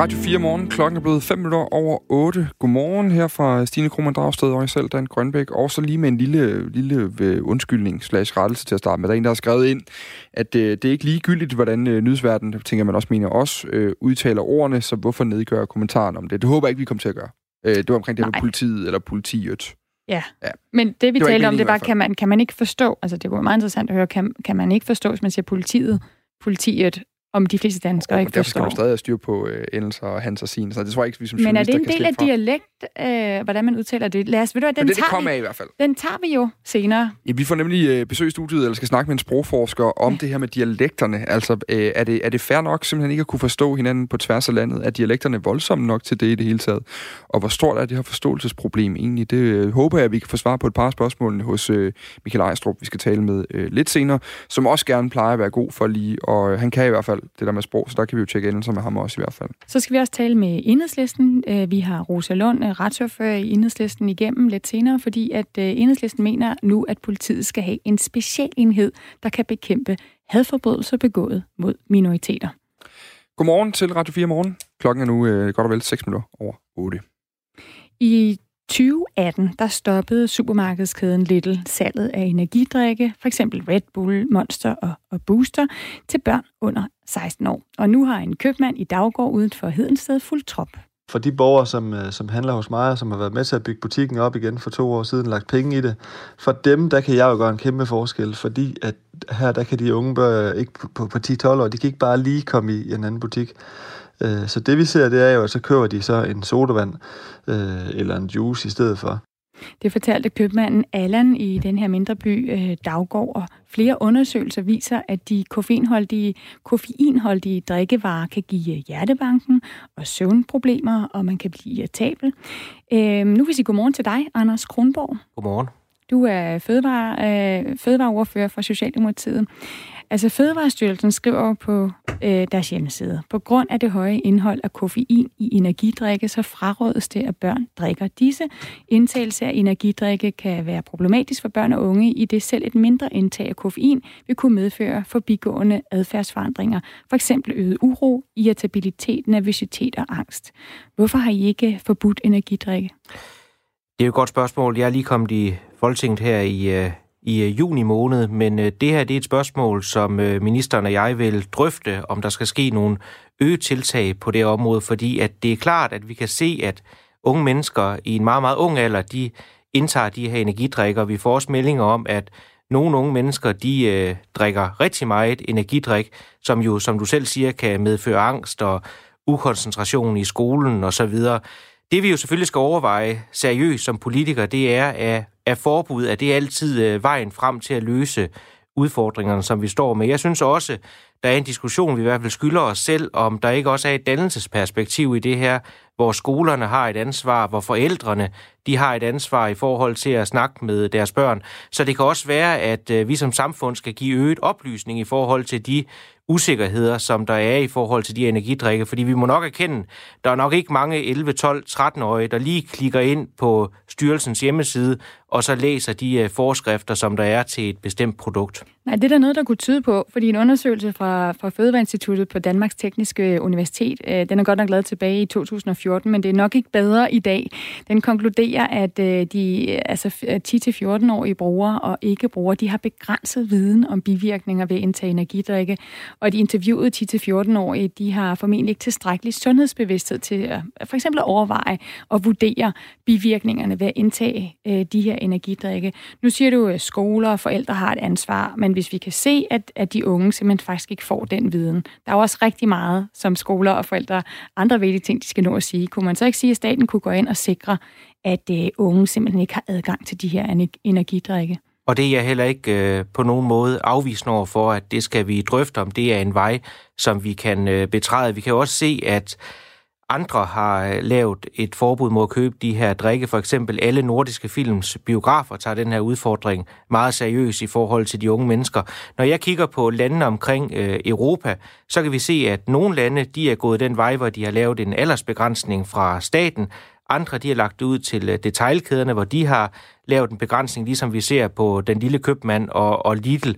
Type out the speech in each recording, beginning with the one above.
Radio 4 morgen. Klokken er blevet 5 minutter over 8. Godmorgen her fra Stine Krohmann Dragsted og jeg selv, Dan Grønbæk. Og så lige med en lille, lille øh, undskyldning slash rettelse til at starte med. Der er en, der har skrevet ind, at øh, det er ikke ligegyldigt, hvordan øh, nyhedsverdenen, tænker man også mener os, øh, udtaler ordene, så hvorfor nedgøre kommentaren om det? Det håber jeg ikke, vi kommer til at gøre. Øh, det var omkring det med politiet eller politiet. Ja. ja, men det vi Det talte om, det var, kan man, kan man ikke forstå, altså det var meget interessant at høre, kan, kan man ikke forstå, hvis man siger politiet, politiet, om de fleste danskere Og ikke derfor skal forstår. man stadig have styr på øh, endelser og hans og sin. Så det tror jeg ikke, vi som Men er det en del af fra. dialekt, øh, hvordan man udtaler det? Lad os, ved du hvad, den, det, det tager kommer vi, af i hvert fald. den tager vi jo senere. Ja, vi får nemlig øh, besøg i studiet, eller skal snakke med en sprogforsker om det her med dialekterne. Altså, øh, er, det, er det fair nok simpelthen ikke at kunne forstå hinanden på tværs af landet? Er dialekterne voldsomme nok til det i det hele taget? Og hvor stort er det her forståelsesproblem egentlig? Det øh, håber jeg, at vi kan få svar på et par af spørgsmålene hos øh, Michael Ejstrup, vi skal tale med øh, lidt senere, som også gerne plejer at være god for lige, og øh, han kan i hvert fald det der med sprog, så der kan vi jo tjekke endelser med ham også i hvert fald. Så skal vi også tale med Enhedslisten. Øh, Vi har Rosa Lund, øh, retsordfører i Enhedslisten, igennem lidt senere, fordi at øh, Enhedslisten mener nu, at politiet skal have en specialenhed, der kan bekæmpe hadforbrydelser begået mod minoriteter. Godmorgen til Radio 4 morgen. Klokken er nu øh, godt og vel 6 minutter over 8. I 2018, der stoppede supermarkedskæden Little salget af energidrikke, for eksempel Red Bull, Monster og, og Booster, til børn under 16 år. Og nu har en købmand i Daggård uden for Hedensted fuldt trop. For de borgere, som, øh, som handler hos mig, og som har været med til at bygge butikken op igen for to år siden, lagt penge i det, for dem, der kan jeg jo gøre en kæmpe forskel, fordi at her, der kan de unge børn ikke på, på, på 10-12 år, de kan ikke bare lige komme i en anden butik. Øh, Så det vi ser, det er jo, at så køber de så en sodavand øh, eller en juice i stedet for. Det fortalte købmanden Allan i den her mindre by øh, Daggård, og flere undersøgelser viser, at de koffeinholdige, koffeinholdige drikkevarer kan give hjertebanken og søvnproblemer, og man kan blive irritabel. Øh, nu vil jeg sige godmorgen til dig, Anders Kronborg. Godmorgen. Du er fødevare, øh, fødevareordfører for Socialdemokratiet. Altså Fødevarestyrelsen skriver på øh, deres hjemmeside, på grund af det høje indhold af koffein i energidrikke, så frarådes det, at børn drikker disse. Indtagelse af energidrikke kan være problematisk for børn og unge, i det selv et mindre indtag af koffein vil kunne medføre forbigående adfærdsforandringer, for eksempel øget uro, irritabilitet, nervøsitet og angst. Hvorfor har I ikke forbudt energidrikke? Det er jo et godt spørgsmål. Jeg er lige kommet i Folketinget her i, øh, i øh, juni måned, men øh, det her det er et spørgsmål, som øh, ministeren og jeg vil drøfte, om der skal ske nogle øget tiltag på det område, fordi at det er klart, at vi kan se, at unge mennesker i en meget, meget ung alder, de indtager de her energidrikker. Vi får også meldinger om, at nogle unge mennesker, de øh, drikker rigtig meget energidrik, som jo, som du selv siger, kan medføre angst og ukoncentration i skolen og så videre. Det vi jo selvfølgelig skal overveje seriøst som politikere, det er, at, er forbud, er det altid øh, vejen frem til at løse udfordringerne, som vi står med. Jeg synes også, der er en diskussion, vi i hvert fald skylder os selv, om der ikke også er et dannelsesperspektiv i det her, hvor skolerne har et ansvar, hvor forældrene de har et ansvar i forhold til at snakke med deres børn. Så det kan også være, at øh, vi som samfund skal give øget oplysning i forhold til de usikkerheder, som der er i forhold til de energidrikke, fordi vi må nok erkende, der er nok ikke mange 11, 12, 13-årige, der lige klikker ind på styrelsens hjemmeside, og så læser de øh, forskrifter, som der er til et bestemt produkt. Nej, det er der noget, der kunne tyde på, fordi en undersøgelse fra, fra Fødevareinstituttet på Danmarks Tekniske Universitet, øh, den er godt nok lavet tilbage i 2014, men det er nok ikke bedre i dag. Den konkluderer, at øh, de altså, 10-14-årige brugere og ikke-brugere, de har begrænset viden om bivirkninger ved at indtage energidrikke, og de interviewede 10-14-årige, de har formentlig ikke tilstrækkelig sundhedsbevidsthed til at for eksempel at overveje og vurdere bivirkningerne ved at indtage øh, de her energidrikke. Nu siger du, at skoler og forældre har et ansvar, men hvis vi kan se, at, at de unge simpelthen faktisk ikke får den viden, der er jo også rigtig meget, som skoler og forældre, andre vigtige ting, de skal nå at sige. Kunne man så ikke sige, at staten kunne gå ind og sikre, at øh, unge simpelthen ikke har adgang til de her energidrikke? Og det er jeg heller ikke øh, på nogen måde afvisende over for, at det skal vi drøfte om. Det er en vej, som vi kan øh, betræde. Vi kan jo også se, at andre har øh, lavet et forbud mod at købe de her drikke. For eksempel alle nordiske films biografer tager den her udfordring meget seriøst i forhold til de unge mennesker. Når jeg kigger på landene omkring øh, Europa, så kan vi se, at nogle lande de er gået den vej, hvor de har lavet en aldersbegrænsning fra staten. Andre de har lagt det ud til øh, detailkæderne, hvor de har lavet en begrænsning, ligesom vi ser på den lille købmand og, og Lidl.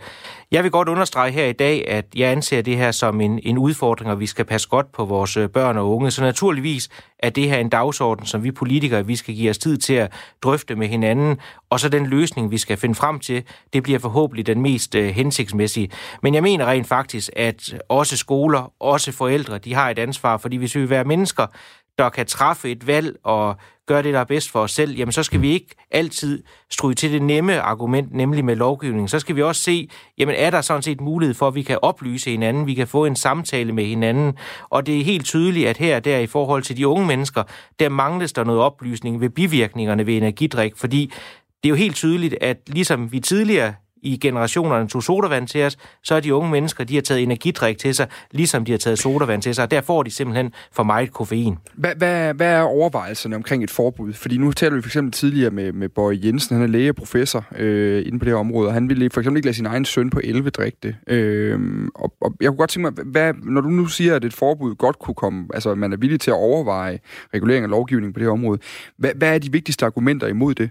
Jeg vil godt understrege her i dag, at jeg anser det her som en, en udfordring, og vi skal passe godt på vores øh, børn og unge. Så naturligvis er det her en dagsorden, som vi politikere vi skal give os tid til at drøfte med hinanden, og så den løsning, vi skal finde frem til, det bliver forhåbentlig den mest øh, hensigtsmæssige. Men jeg mener rent faktisk, at også skoler, også forældre, de har et ansvar, fordi hvis vi vil være mennesker, der kan træffe et valg og gøre det, der er bedst for os selv, jamen så skal vi ikke altid stryge til det nemme argument, nemlig med lovgivning. Så skal vi også se, jamen er der sådan set mulighed for, at vi kan oplyse hinanden, vi kan få en samtale med hinanden, og det er helt tydeligt, at her der i forhold til de unge mennesker, der mangles der noget oplysning ved bivirkningerne ved energidrik, fordi det er jo helt tydeligt, at ligesom vi tidligere i generationerne tog sodavand til os, så er de unge mennesker, de har taget energidrik til sig, ligesom de har taget sodavand til sig, og der får de simpelthen for meget koffein. Hvad, hvad, hvad er overvejelserne omkring et forbud? Fordi nu taler vi for eksempel tidligere med, med Bøje Jensen, han er læge og professor øh, inde på det her område, og han ville for eksempel ikke lade sin egen søn på 11 drikke det. Øh, og, og jeg kunne godt tænke mig, hvad, når du nu siger, at et forbud godt kunne komme, altså man er villig til at overveje regulering og lovgivning på det her område, hvad, hvad er de vigtigste argumenter imod det?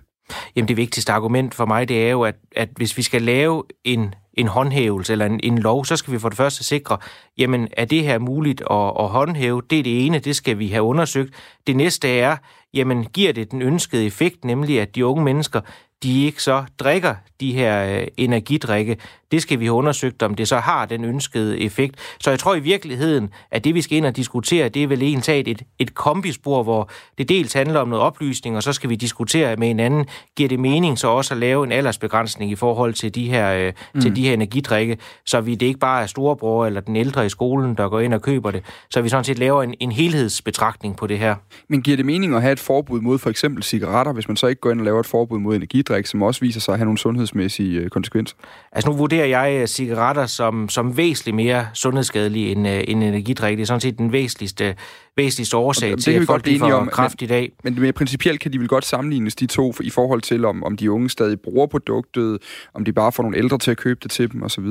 Jamen det vigtigste argument for mig, det er jo, at, at hvis vi skal lave en, en håndhævelse eller en, en lov, så skal vi for det første sikre, jamen er det her muligt at, at håndhæve? Det er det ene, det skal vi have undersøgt. Det næste er, jamen giver det den ønskede effekt, nemlig at de unge mennesker, de ikke så drikker de her øh, energidrikke. Det skal vi have undersøgt, om det så har den ønskede effekt. Så jeg tror i virkeligheden, at det vi skal ind og diskutere, det er vel egentlig et, et kombispor, hvor det dels handler om noget oplysning, og så skal vi diskutere med hinanden, giver det mening så også at lave en aldersbegrænsning i forhold til de her, øh, mm. til de her energidrikke, så vi det ikke bare er storebror eller den ældre i skolen, der går ind og køber det, så vi sådan set laver en, en helhedsbetragtning på det her. Men giver det mening at have et forbud mod for eksempel cigaretter, hvis man så ikke går ind og laver et forbud mod energidrik, som også viser sig at have nogle sundhedsmæssige øh, konsekvenser? Altså nu vurderer jeg øh, cigaretter som, som væsentligt mere sundhedsskadelige end, øh, end energidrik. Det er sådan set den væsentligste, væsentligste årsag til, at folk får om, kræft men, i dag. Men mere principielt kan de vel godt sammenlignes, de to, i forhold til, om, om de unge stadig bruger produktet, om de bare får nogle ældre til at købe det til dem osv.?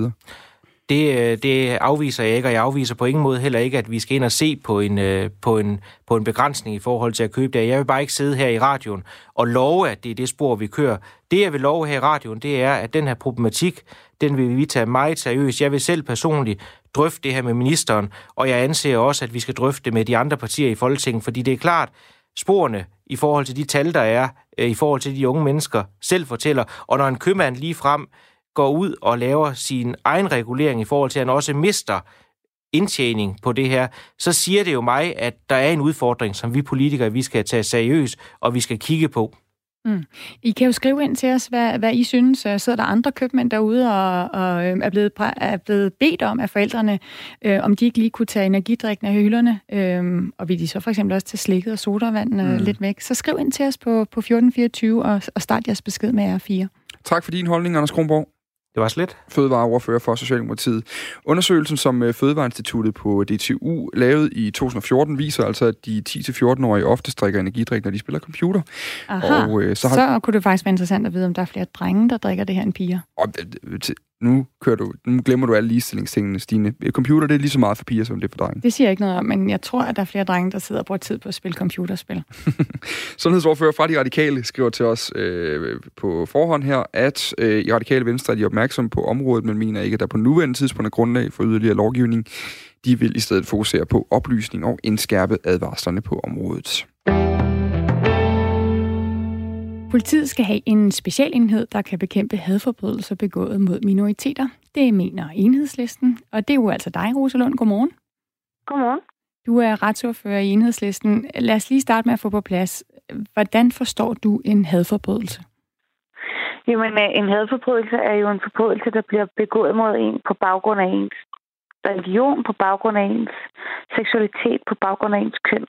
Det, øh, det afviser jeg ikke, og jeg afviser på ingen måde heller ikke, at vi skal ind og se på en, øh, på en, på en begrænsning i forhold til at købe det. Jeg vil bare ikke sidde her i radioen og love, at det er det spor, vi kører. Det, jeg vil love her i radioen, det er, at den her problematik, den vil vi tage meget seriøst. Jeg vil selv personligt drøfte det her med ministeren, og jeg anser også, at vi skal drøfte det med de andre partier i Folketinget, fordi det er klart, sporene i forhold til de tal, der er, øh, i forhold til de unge mennesker, selv fortæller, og når en købmand lige frem går ud og laver sin egen regulering i forhold til, at han også mister indtjening på det her, så siger det jo mig, at der er en udfordring, som vi politikere vi skal tage seriøst, og vi skal kigge på. Mm. I kan jo skrive ind til os, hvad, hvad I synes. Sidder der andre købmænd derude og, og øh, er, blevet, er blevet bedt om af forældrene, øh, om de ikke lige kunne tage energidrikken af hylderne, øh, og vil de så for eksempel også tage slikket og sodavand øh, mm. lidt væk, så skriv ind til os på, på 1424 og, og start jeres besked med R4. Tak for din holdning, Anders Kronborg. Det var slet. Fødevareordfører for Socialdemokratiet. Undersøgelsen, som øh, Fødevareinstituttet på DTU lavede i 2014, viser altså, at de 10-14-årige ofte drikker energidrik, når de spiller computer. Aha, og, øh, så, har... så kunne det faktisk være interessant at vide, om der er flere drenge, der drikker det her end piger. Og, øh, nu, kører du, nu glemmer du alle ligestillingstingene, Stine. Computer, det er lige så meget for piger, som det er for drenge. Det siger jeg ikke noget om, men jeg tror, at der er flere drenge, der sidder og bruger tid på at spille computerspil. Sundhedsordfører fra De Radikale skriver til os øh, på forhånd her, at øh, i Radikale Venstre er de opmærksomme på området, men mener ikke, at der på nuværende tidspunkt er grundlag for yderligere lovgivning. De vil i stedet fokusere på oplysning og indskærpe advarslerne på området. Politiet skal have en specialenhed, der kan bekæmpe hadforbrydelser begået mod minoriteter. Det mener enhedslisten, og det er jo altså dig, Rosalund. Godmorgen. Godmorgen. Du er retsordfører i enhedslisten. Lad os lige starte med at få på plads. Hvordan forstår du en hadforbrydelse? Jamen, øh, en hadforbrydelse er jo en forbrydelse, der bliver begået mod en på baggrund af ens religion, på baggrund af ens seksualitet, på baggrund af ens køn.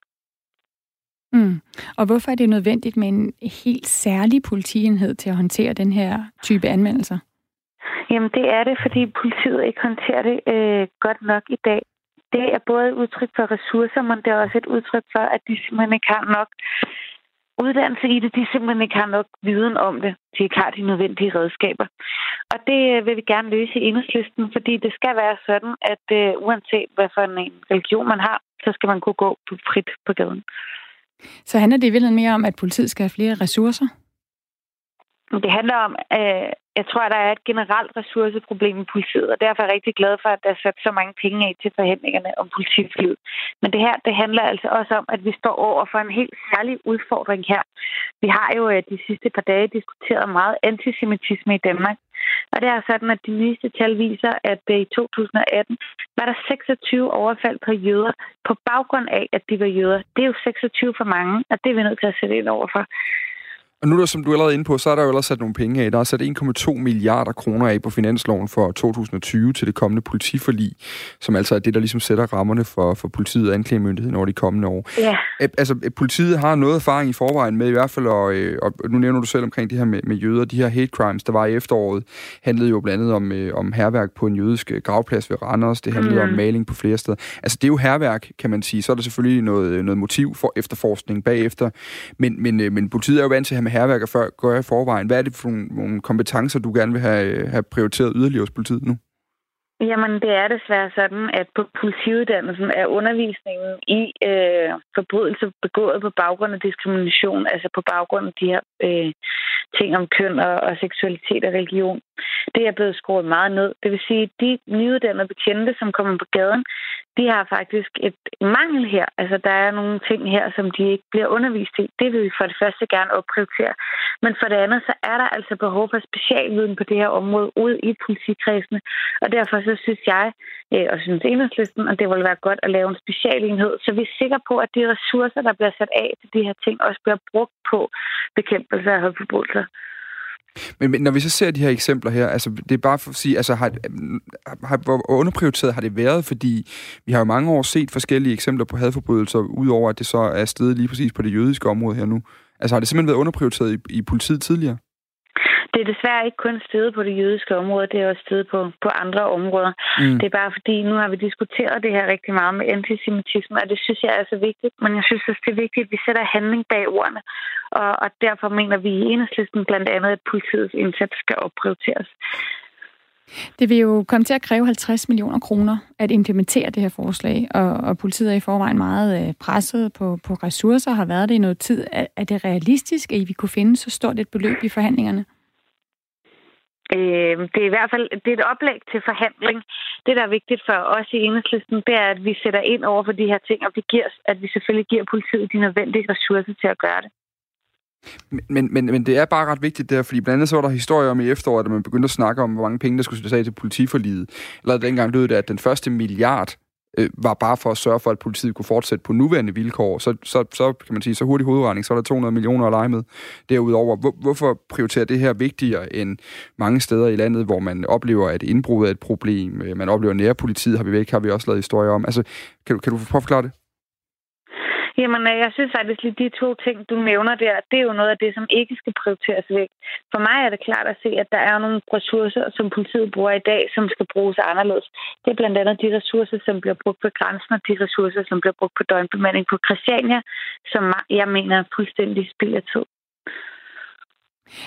Mm. Og hvorfor er det nødvendigt med en helt særlig politienhed til at håndtere den her type anmeldelser? Jamen det er det, fordi politiet ikke håndterer det øh, godt nok i dag. Det er både et udtryk for ressourcer, men det er også et udtryk for, at de simpelthen ikke har nok uddannelse i det. De simpelthen ikke har nok viden om det. De ikke har de nødvendige redskaber. Og det øh, vil vi gerne løse i enhedslisten, fordi det skal være sådan, at øh, uanset hvad for en religion man har, så skal man kunne gå frit på gaden. Så handler det i virkeligheden mere om, at politiet skal have flere ressourcer? Det handler om, øh, jeg tror, at der er et generelt ressourceproblem i politiet, og derfor er jeg rigtig glad for, at der er sat så mange penge af til forhandlingerne om politiforliget. Men det her, det handler altså også om, at vi står over for en helt særlig udfordring her. Vi har jo øh, de sidste par dage diskuteret meget antisemitisme i Danmark. Og det er sådan, at de nyeste tal viser, at øh, i 2018 var der 26 overfald på jøder på baggrund af, at de var jøder. Det er jo 26 for mange, og det er vi nødt til at sætte ind over for. Og nu, der, som du er allerede inde på, så er der jo ellers sat nogle penge af. Der er sat 1,2 milliarder kroner af på finansloven for 2020 til det kommende politiforlig, som altså er det, der ligesom sætter rammerne for, for politiet og anklagemyndigheden over de kommende år. Ja. Altså, politiet har noget erfaring i forvejen med i hvert fald, og, øh, og nu nævner du selv omkring det her med, med jøder. De her hate crimes, der var i efteråret, handlede jo blandt andet om, øh, om herværk på en jødisk øh, gravplads ved Randers. Det handlede mm. om maling på flere steder. Altså, det er jo herværk, kan man sige. Så er der selvfølgelig noget, noget motiv for efterforskning bagefter. Men, men, men politiet er jo vant til at have med herværk før gør i forvejen. Hvad er det for nogle, nogle kompetencer, du gerne vil have, øh, have prioriteret yderligere hos politiet nu? Jamen, det er desværre sådan, at på politiuddannelsen er undervisningen i øh, forbrydelser begået på baggrund af diskrimination, altså på baggrund af de her øh, ting om køn og, og seksualitet og religion, det er blevet skåret meget ned. Det vil sige, at de nyuddannede betjente, som kommer på gaden, de har faktisk et mangel her. Altså, der er nogle ting her, som de ikke bliver undervist i. Det vil vi for det første gerne opprioritere. Men for det andet, så er der altså behov for specialviden på det her område ude i politikredsene. Og derfor så synes jeg, øh, og synes enhedslisten, at det ville være godt at lave en specialenhed, så vi er sikre på, at de ressourcer, der bliver sat af til de her ting, også bliver brugt på bekæmpelse af højforbrydelser. Men, men når vi så ser de her eksempler her, altså det er bare for at sige, altså har, har, hvor underprioriteret har det været, fordi vi har jo mange år set forskellige eksempler på hadforbrydelser, udover at det så er stedet lige præcis på det jødiske område her nu. Altså har det simpelthen været underprioriteret i, i politiet tidligere? Det er desværre ikke kun stedet på det jødiske område, det er også stedet på, på andre områder. Mm. Det er bare fordi, nu har vi diskuteret det her rigtig meget med antisemitisme, og det synes jeg er så vigtigt. Men jeg synes også, det er vigtigt, at vi sætter handling bag ordene. Og, og derfor mener vi i enhedslisten blandt andet, at politiets indsats skal opprioriteres. Det vil jo komme til at kræve 50 millioner kroner at implementere det her forslag, og, og politiet er i forvejen meget øh, presset på, på ressourcer, har været det i noget tid. Er, er det realistisk, at I vi kunne finde så stort et beløb i forhandlingerne? Øh, det er i hvert fald det er et oplæg til forhandling. Det, der er vigtigt for os i enhedslisten, det er, at vi sætter ind over for de her ting, og vi giver, at vi selvfølgelig giver politiet de nødvendige ressourcer til at gøre det. Men, men, men det er bare ret vigtigt der, fordi blandt andet så var der historier om i efteråret, at man begyndte at snakke om, hvor mange penge, der skulle sættes af til politiforliget. Eller dengang lød det, at den første milliard øh, var bare for at sørge for, at politiet kunne fortsætte på nuværende vilkår. Så, så, så kan man sige, så hurtig hovedregning, så er der 200 millioner at lege med derudover. Hvor, hvorfor prioriterer det her vigtigere end mange steder i landet, hvor man oplever, at indbrud er et problem, øh, man oplever nærpolitiet, har vi væk, har vi også lavet historier om. Altså, kan du, kan du forklare det? Jamen, øh, jeg synes faktisk lige de to ting, du nævner der, det er jo noget af det, som ikke skal prioriteres væk. For mig er det klart at se, at der er nogle ressourcer, som politiet bruger i dag, som skal bruges anderledes. Det er blandt andet de ressourcer, som bliver brugt på grænsen, og de ressourcer, som bliver brugt på døgnbemanding på Christiania, som jeg mener er fuldstændig spild af tid.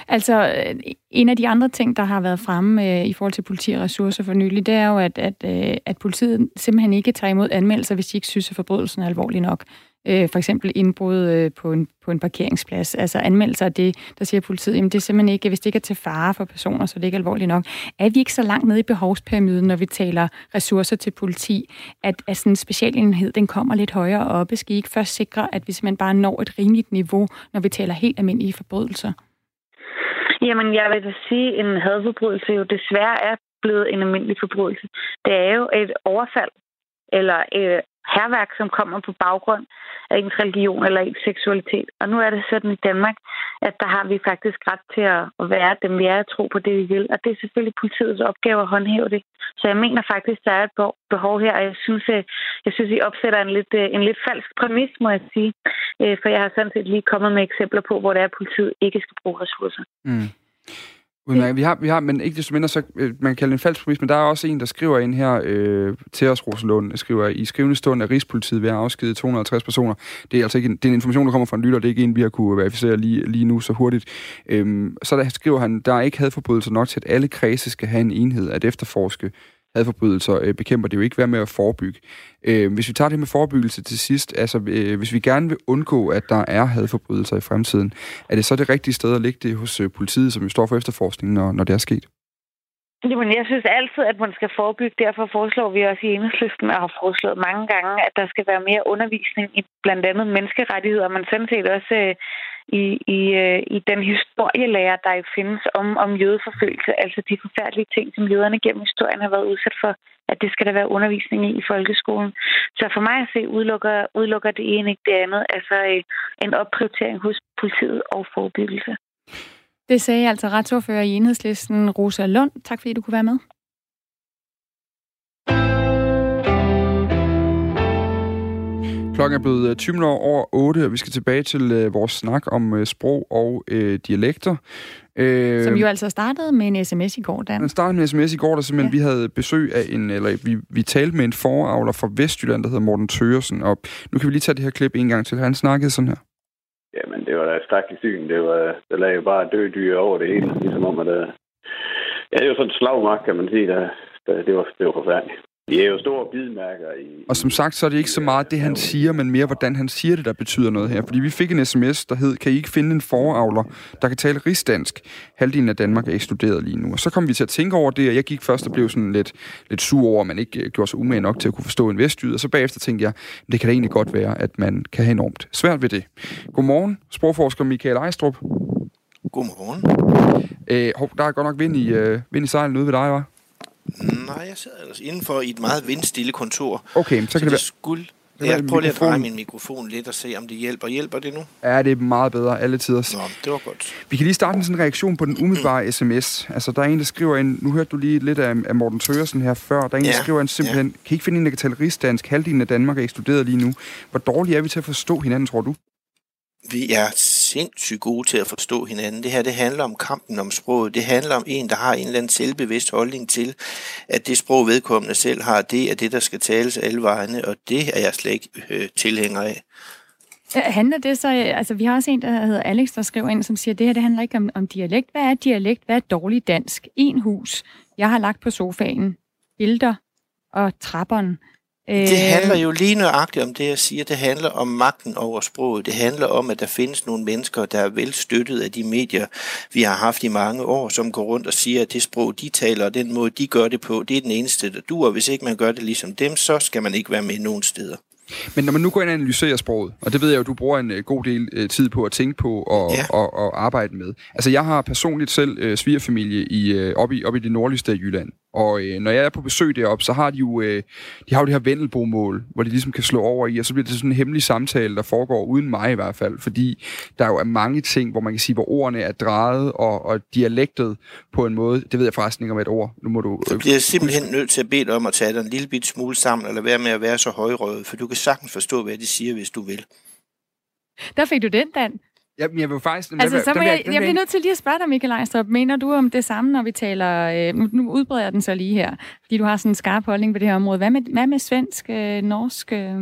Altså, øh, en af de andre ting, der har været fremme øh, i forhold til politi og ressourcer for nylig, det er jo, at, at, øh, at politiet simpelthen ikke tager imod anmeldelser, hvis de ikke synes, at forbrydelsen er alvorlig nok øh, for eksempel indbrud øh, på, en, på en parkeringsplads. Altså anmeldelser af det, der siger politiet, jamen det er simpelthen ikke, hvis det ikke er til fare for personer, så det er ikke alvorligt nok. Er vi ikke så langt nede i behovspyramiden, når vi taler ressourcer til politi, at, at sådan en specialenhed, den kommer lidt højere oppe? Skal I ikke først sikre, at vi simpelthen bare når et rimeligt niveau, når vi taler helt almindelige forbrydelser? Jamen, jeg vil da sige, at en hadforbrydelse jo desværre er blevet en almindelig forbrydelse. Det er jo et overfald eller øh, herværk, som kommer på baggrund af ens religion eller ens seksualitet. Og nu er det sådan i Danmark, at der har vi faktisk ret til at være dem, vi er at tro på det, vi vil. Og det er selvfølgelig politiets opgave at håndhæve det. Så jeg mener faktisk, der er et behov her, og jeg synes, øh, jeg synes I opsætter en lidt, øh, en lidt falsk præmis, må jeg sige. Øh, for jeg har sådan set lige kommet med eksempler på, hvor det er, at politiet ikke skal bruge ressourcer. Mm. Udmærket. Vi har, vi har, men ikke desto mindre, så øh, man kan kalde det en falsk præmis, men der er også en, der skriver ind her øh, til os, Rosalund, skriver, i skrivende stund af Rigspolitiet ved at afskede 250 personer. Det er altså ikke en, det er en information, der kommer fra en lytter, det er ikke en, vi har kunne verificere lige, lige nu så hurtigt. Øhm, så der skriver han, der er ikke hadforbrydelser nok til, at alle kredse skal have en enhed at efterforske hadforbrydelser øh, bekæmper det jo ikke være med at forebygge. Øh, hvis vi tager det med forebyggelse til sidst, altså øh, hvis vi gerne vil undgå, at der er hadforbrydelser i fremtiden, er det så det rigtige sted at ligge det hos øh, politiet, som jo står for efterforskningen, når, når det er sket? Jamen, jeg synes altid, at man skal forebygge. Derfor foreslår vi også i enhedslisten, og har foreslået mange gange, at der skal være mere undervisning i blandt andet menneskerettigheder, men sådan set også øh, i, i, øh, i den historielærer, der findes om, om jødeforfølgelse, altså de forfærdelige ting, som jøderne gennem historien har været udsat for, at det skal der være undervisning i i folkeskolen. Så for mig at se, udelukker, udelukker det ene ikke det andet, altså øh, en opprioritering hos politiet og forebyggelse. Det sagde altså retsordfører i enhedslisten, Rosa Lund. Tak fordi du kunne være med. Klokken er blevet 20 øh, minutter over 8, og vi skal tilbage til øh, vores snak om øh, sprog og øh, dialekter. Øh, Som jo altså startede med en sms i går, Dan. Den startede med en sms i går, der simpelthen ja. vi havde besøg af en, eller vi, vi talte med en foravler fra Vestjylland, der hedder Morten Tøresen, og nu kan vi lige tage det her klip en gang til. Han snakkede sådan her. Jamen, det var da skrækkeligt syn. Det var, der lagde jo bare døde dyr over det hele. Ligesom om, at der, ja, det var sådan en slagmark, kan man sige. Der, der, det, var, det var forfærdeligt. De er jo store bidmærker i... Og som sagt, så er det ikke så meget det, han siger, men mere, hvordan han siger det, der betyder noget her. Fordi vi fik en sms, der hed, kan I ikke finde en foravler, der kan tale rigsdansk? Halvdelen af Danmark er eksploderet lige nu. Og så kom vi til at tænke over det, og jeg gik først og blev sådan lidt, lidt sur over, at man ikke øh, gjorde sig umage nok til at kunne forstå en vestjyd. Og så bagefter tænkte jeg, det kan da egentlig godt være, at man kan have enormt svært ved det. Godmorgen, sprogforsker Michael Ejstrup. Godmorgen. Øh, der er godt nok vind i, øh, vind i sejlen ude ved dig, var? Nej, jeg sidder ellers indenfor i et meget vindstille kontor. Okay, så kan så det, det være... Skulle jeg prøver lige at dreje min mikrofon lidt og se, om det hjælper. Hjælper det nu? Ja, det er meget bedre alle tider. Nå, det var godt. Vi kan lige starte med sådan en reaktion på den umiddelbare sms. Altså, der er en, der skriver ind... Nu hørte du lige lidt af, af Morten Tøresen her før. Der er en, ja, der skriver ind simpelthen... Ja. Kan I ikke finde en, der kan tale rigsdansk? Halvdelen af Danmark er eksploderet lige nu. Hvor dårlige er vi til at forstå hinanden, tror du? Vi er sindssygt gode til at forstå hinanden. Det her, det handler om kampen om sproget. Det handler om en, der har en eller anden selvbevidst holdning til, at det sprog vedkommende selv har, det er det, der skal tales alle vegne, og det er jeg slet ikke øh, tilhænger af. Handler det så, øh, altså vi har også en, der hedder Alex, der skriver ind, som siger, at det her det handler ikke om, om dialekt. Hvad er dialekt? Hvad er dårlig dansk? En hus, jeg har lagt på sofaen, Bilder og trapperen. Det handler jo lige nøjagtigt om det, jeg siger. Det handler om magten over sproget. Det handler om, at der findes nogle mennesker, der er vel støttet af de medier, vi har haft i mange år, som går rundt og siger, at det sprog, de taler, og den måde, de gør det på, det er den eneste, der duer. Hvis ikke man gør det ligesom dem, så skal man ikke være med nogen steder. Men når man nu går ind og analyserer sproget, og det ved jeg jo, du bruger en uh, god del uh, tid på at tænke på og, ja. og, og arbejde med. Altså, jeg har personligt selv svigerfamilie i, uh, oppe, i, oppe i det nordligste af Jylland. Og øh, når jeg er på besøg deroppe, så har de jo, øh, de har jo det her vendelbomål, hvor de ligesom kan slå over i, og så bliver det sådan en hemmelig samtale, der foregår uden mig i hvert fald, fordi der jo er mange ting, hvor man kan sige, hvor ordene er drejet og, og dialektet på en måde. Det ved jeg forresten ikke om et ord. Nu må du... Øh, så bliver jeg simpelthen nødt til at bede dig om at tage dig en lille bit smule sammen, eller være med at være så højrøget, for du kan sagtens forstå, hvad de siger, hvis du vil. Der fik du den, Dan. Jamen, jeg vil faktisk... Altså, så må jeg, jeg, jeg bliver nødt til lige at spørge dig, Michael Ejstrup. Mener du om det samme, når vi taler... Øh, nu, nu udbreder jeg den så lige her, fordi du har sådan en skarp holdning på det her område. Hvad med, hvad med svensk, øh, norsk... Øh?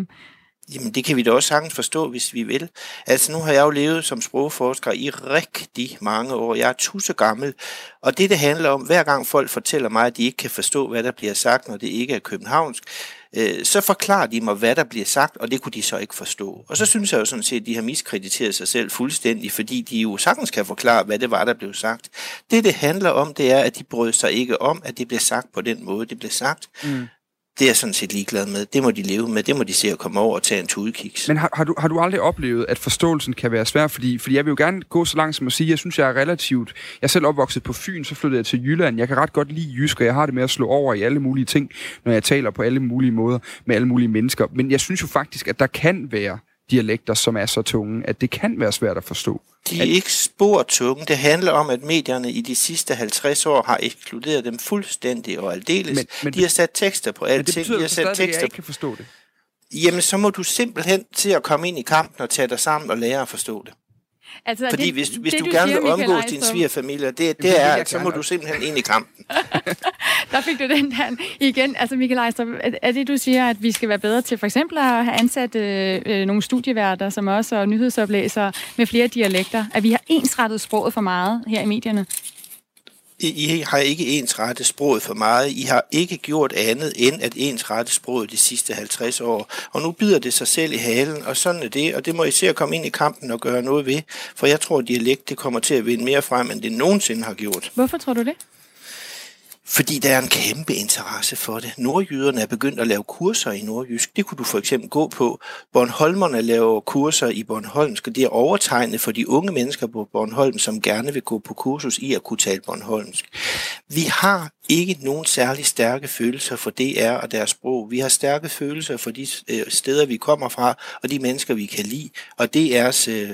Jamen, det kan vi da også sagtens forstå, hvis vi vil. Altså, nu har jeg jo levet som sprogforsker i rigtig mange år. Jeg er tusse gammel, og det, det handler om, hver gang folk fortæller mig, at de ikke kan forstå, hvad der bliver sagt, når det ikke er københavnsk, øh, så forklarer de mig, hvad der bliver sagt, og det kunne de så ikke forstå. Og så synes jeg jo sådan set, at de har miskrediteret sig selv fuldstændig, fordi de jo sagtens kan forklare, hvad det var, der blev sagt. Det, det handler om, det er, at de brød sig ikke om, at det blev sagt på den måde, det blev sagt. Mm det er jeg sådan set ligeglad med. Det må de leve med. Det må de se at komme over og tage en tudekiks. Men har, har, du, har du aldrig oplevet, at forståelsen kan være svær? Fordi, fordi jeg vil jo gerne gå så langt som at sige, jeg synes, jeg er relativt... Jeg er selv opvokset på Fyn, så flyttede jeg til Jylland. Jeg kan ret godt lide jysk, og jeg har det med at slå over i alle mulige ting, når jeg taler på alle mulige måder med alle mulige mennesker. Men jeg synes jo faktisk, at der kan være dialekter, som er så tunge, at det kan være svært at forstå. De er ikke spor tunge. Det handler om, at medierne i de sidste 50 år har ekskluderet dem fuldstændig og aldeles. Men, men, de har sat tekster på alle ting. De har sat tekster. jeg ikke kan forstå det. Jamen, så må du simpelthen til at komme ind i kampen og tage dig sammen og lære at forstå det. Altså, Fordi det, hvis, hvis det, du, du gerne vil omgås din svigerfamilie, det, det, det er, så må du simpelthen ind i kampen. der fik du den der igen. Altså Michael Ejstrup, er det du siger, at vi skal være bedre til for eksempel at have ansat øh, øh, nogle studieværter, som også er nyhedsoplæsere med flere dialekter? At vi har ensrettet sproget for meget her i medierne? I har ikke ensrettet sproget for meget. I har ikke gjort andet end at ensrette sproget de sidste 50 år. Og nu bider det sig selv i halen, og sådan er det. Og det må I se at komme ind i kampen og gøre noget ved. For jeg tror, at dialekt det kommer til at vinde mere frem, end det nogensinde har gjort. Hvorfor tror du det? Fordi der er en kæmpe interesse for det. Nordjyderne er begyndt at lave kurser i nordjysk. Det kunne du for eksempel gå på. Bornholmerne laver kurser i Bornholmsk, og det er overtegnet for de unge mennesker på Bornholm, som gerne vil gå på kursus i at kunne tale Bornholmsk. Vi har ikke nogen særlig stærke følelser for DR og deres sprog. Vi har stærke følelser for de øh, steder, vi kommer fra, og de mennesker, vi kan lide. Og DR's øh,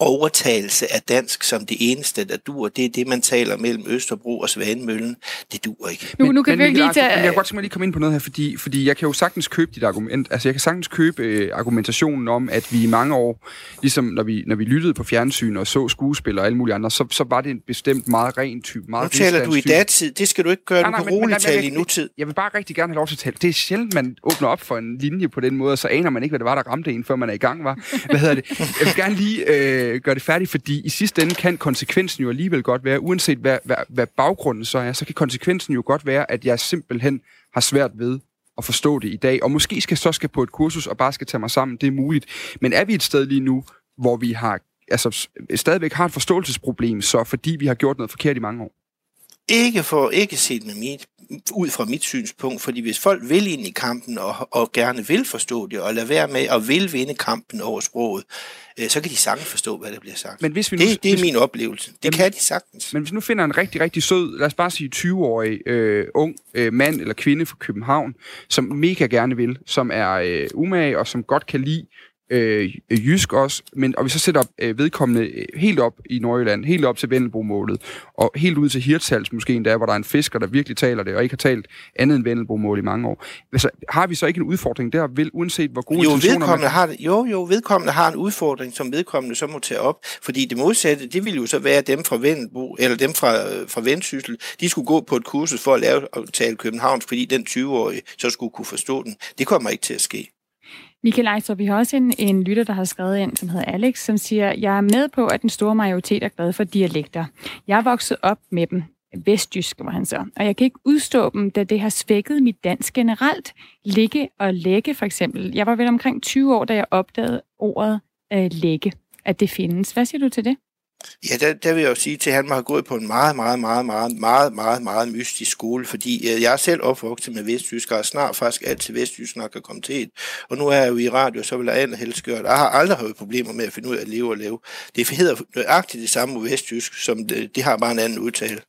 overtagelse af dansk som det eneste, der dur. Det er det, man taler mellem Østerbro og Svanemøllen. Det dur ikke. Nu, nu kan men, vi ikke lige tage... Jeg kan godt simpelthen lige komme ind på noget her, fordi, fordi jeg kan jo sagtens købe dit argument. Altså, jeg kan sagtens købe øh, argumentationen om, at vi i mange år, ligesom når vi, når vi lyttede på fjernsyn og så skuespillere og alle mulige andre, så, så var det en bestemt meget ren type. Meget nu taler du i datid. Det skal du ikke gøre. Nej, du kan roligt tale i nutid. Jeg vil bare rigtig gerne have lov til at tale. Det er sjældent, man åbner op for en linje på den måde, og så aner man ikke, hvad det var, der ramte en, før man er i gang, var. Hvad hedder det? Jeg vil gerne lige øh, Øh, gøre det færdigt, fordi fordi i sidste ende kan konsekvensen jo alligevel godt være, uanset hvad, hvad, hvad baggrunden så er, så kan konsekvensen jo godt være, at jeg simpelthen har svært ved at forstå det i dag, og måske skal så skal på et kursus og bare skal tage mig sammen, det er muligt. Men er vi et sted lige nu, hvor vi har altså, stadigvæk har et forståelsesproblem, så fordi vi har gjort noget forkert i mange år? Ikke for ikke set med mit, ud fra mit synspunkt, fordi hvis folk vil ind i kampen og, og gerne vil forstå det, og lade være med at vil vinde kampen over sproget, øh, så kan de sagtens forstå, hvad der bliver sagt. Men hvis vi nu, det, det er hvis, min oplevelse. Det jamen, kan de sagtens. Men hvis nu finder en rigtig, rigtig sød, lad os bare sige 20-årig øh, ung øh, mand eller kvinde fra København, som mega gerne vil, som er øh, umage og som godt kan lide øh, jysk også, men, og vi så sætter øh, vedkommende øh, helt op i Nordjylland, helt op til Vendelbo-målet, og helt ud til Hirtshals måske endda, hvor der er en fisker, der virkelig taler det, og ikke har talt andet end Vendelbo-mål i mange år. Altså, har vi så ikke en udfordring der, vil, uanset hvor gode jo, intentioner man... har, Jo, jo, vedkommende har en udfordring, som vedkommende så må tage op, fordi det modsatte, det ville jo så være dem fra Vendelbo, eller dem fra, fra Vendsyssel, de skulle gå på et kursus for at lave og tale Københavns, fordi den 20-årige så skulle kunne forstå den. Det kommer ikke til at ske. Michael Ejstrup, vi har også en, en lytter, der har skrevet ind, som hedder Alex, som siger, jeg er med på, at den store majoritet er glad for dialekter. Jeg er vokset op med dem. Vestjysk, var han så. Og jeg kan ikke udstå dem, da det har svækket mit dansk generelt. Ligge og lægge, for eksempel. Jeg var vel omkring 20 år, da jeg opdagede ordet øh, lægge, at det findes. Hvad siger du til det? Ja, der, der vil jeg jo sige til, at han har gået på en meget, meget, meget, meget, meget, meget, meget mystisk skole, fordi øh, jeg er selv opvokset med vestjysk, og snart faktisk altid vestjysk nok er kommet til. Og nu er jeg jo i radio, så vil jeg allerhelst gøre det. Jeg har aldrig haft problemer med at finde ud af at leve og leve. Det hedder nøjagtigt det samme med vestjysk, som det, det har bare en anden udtale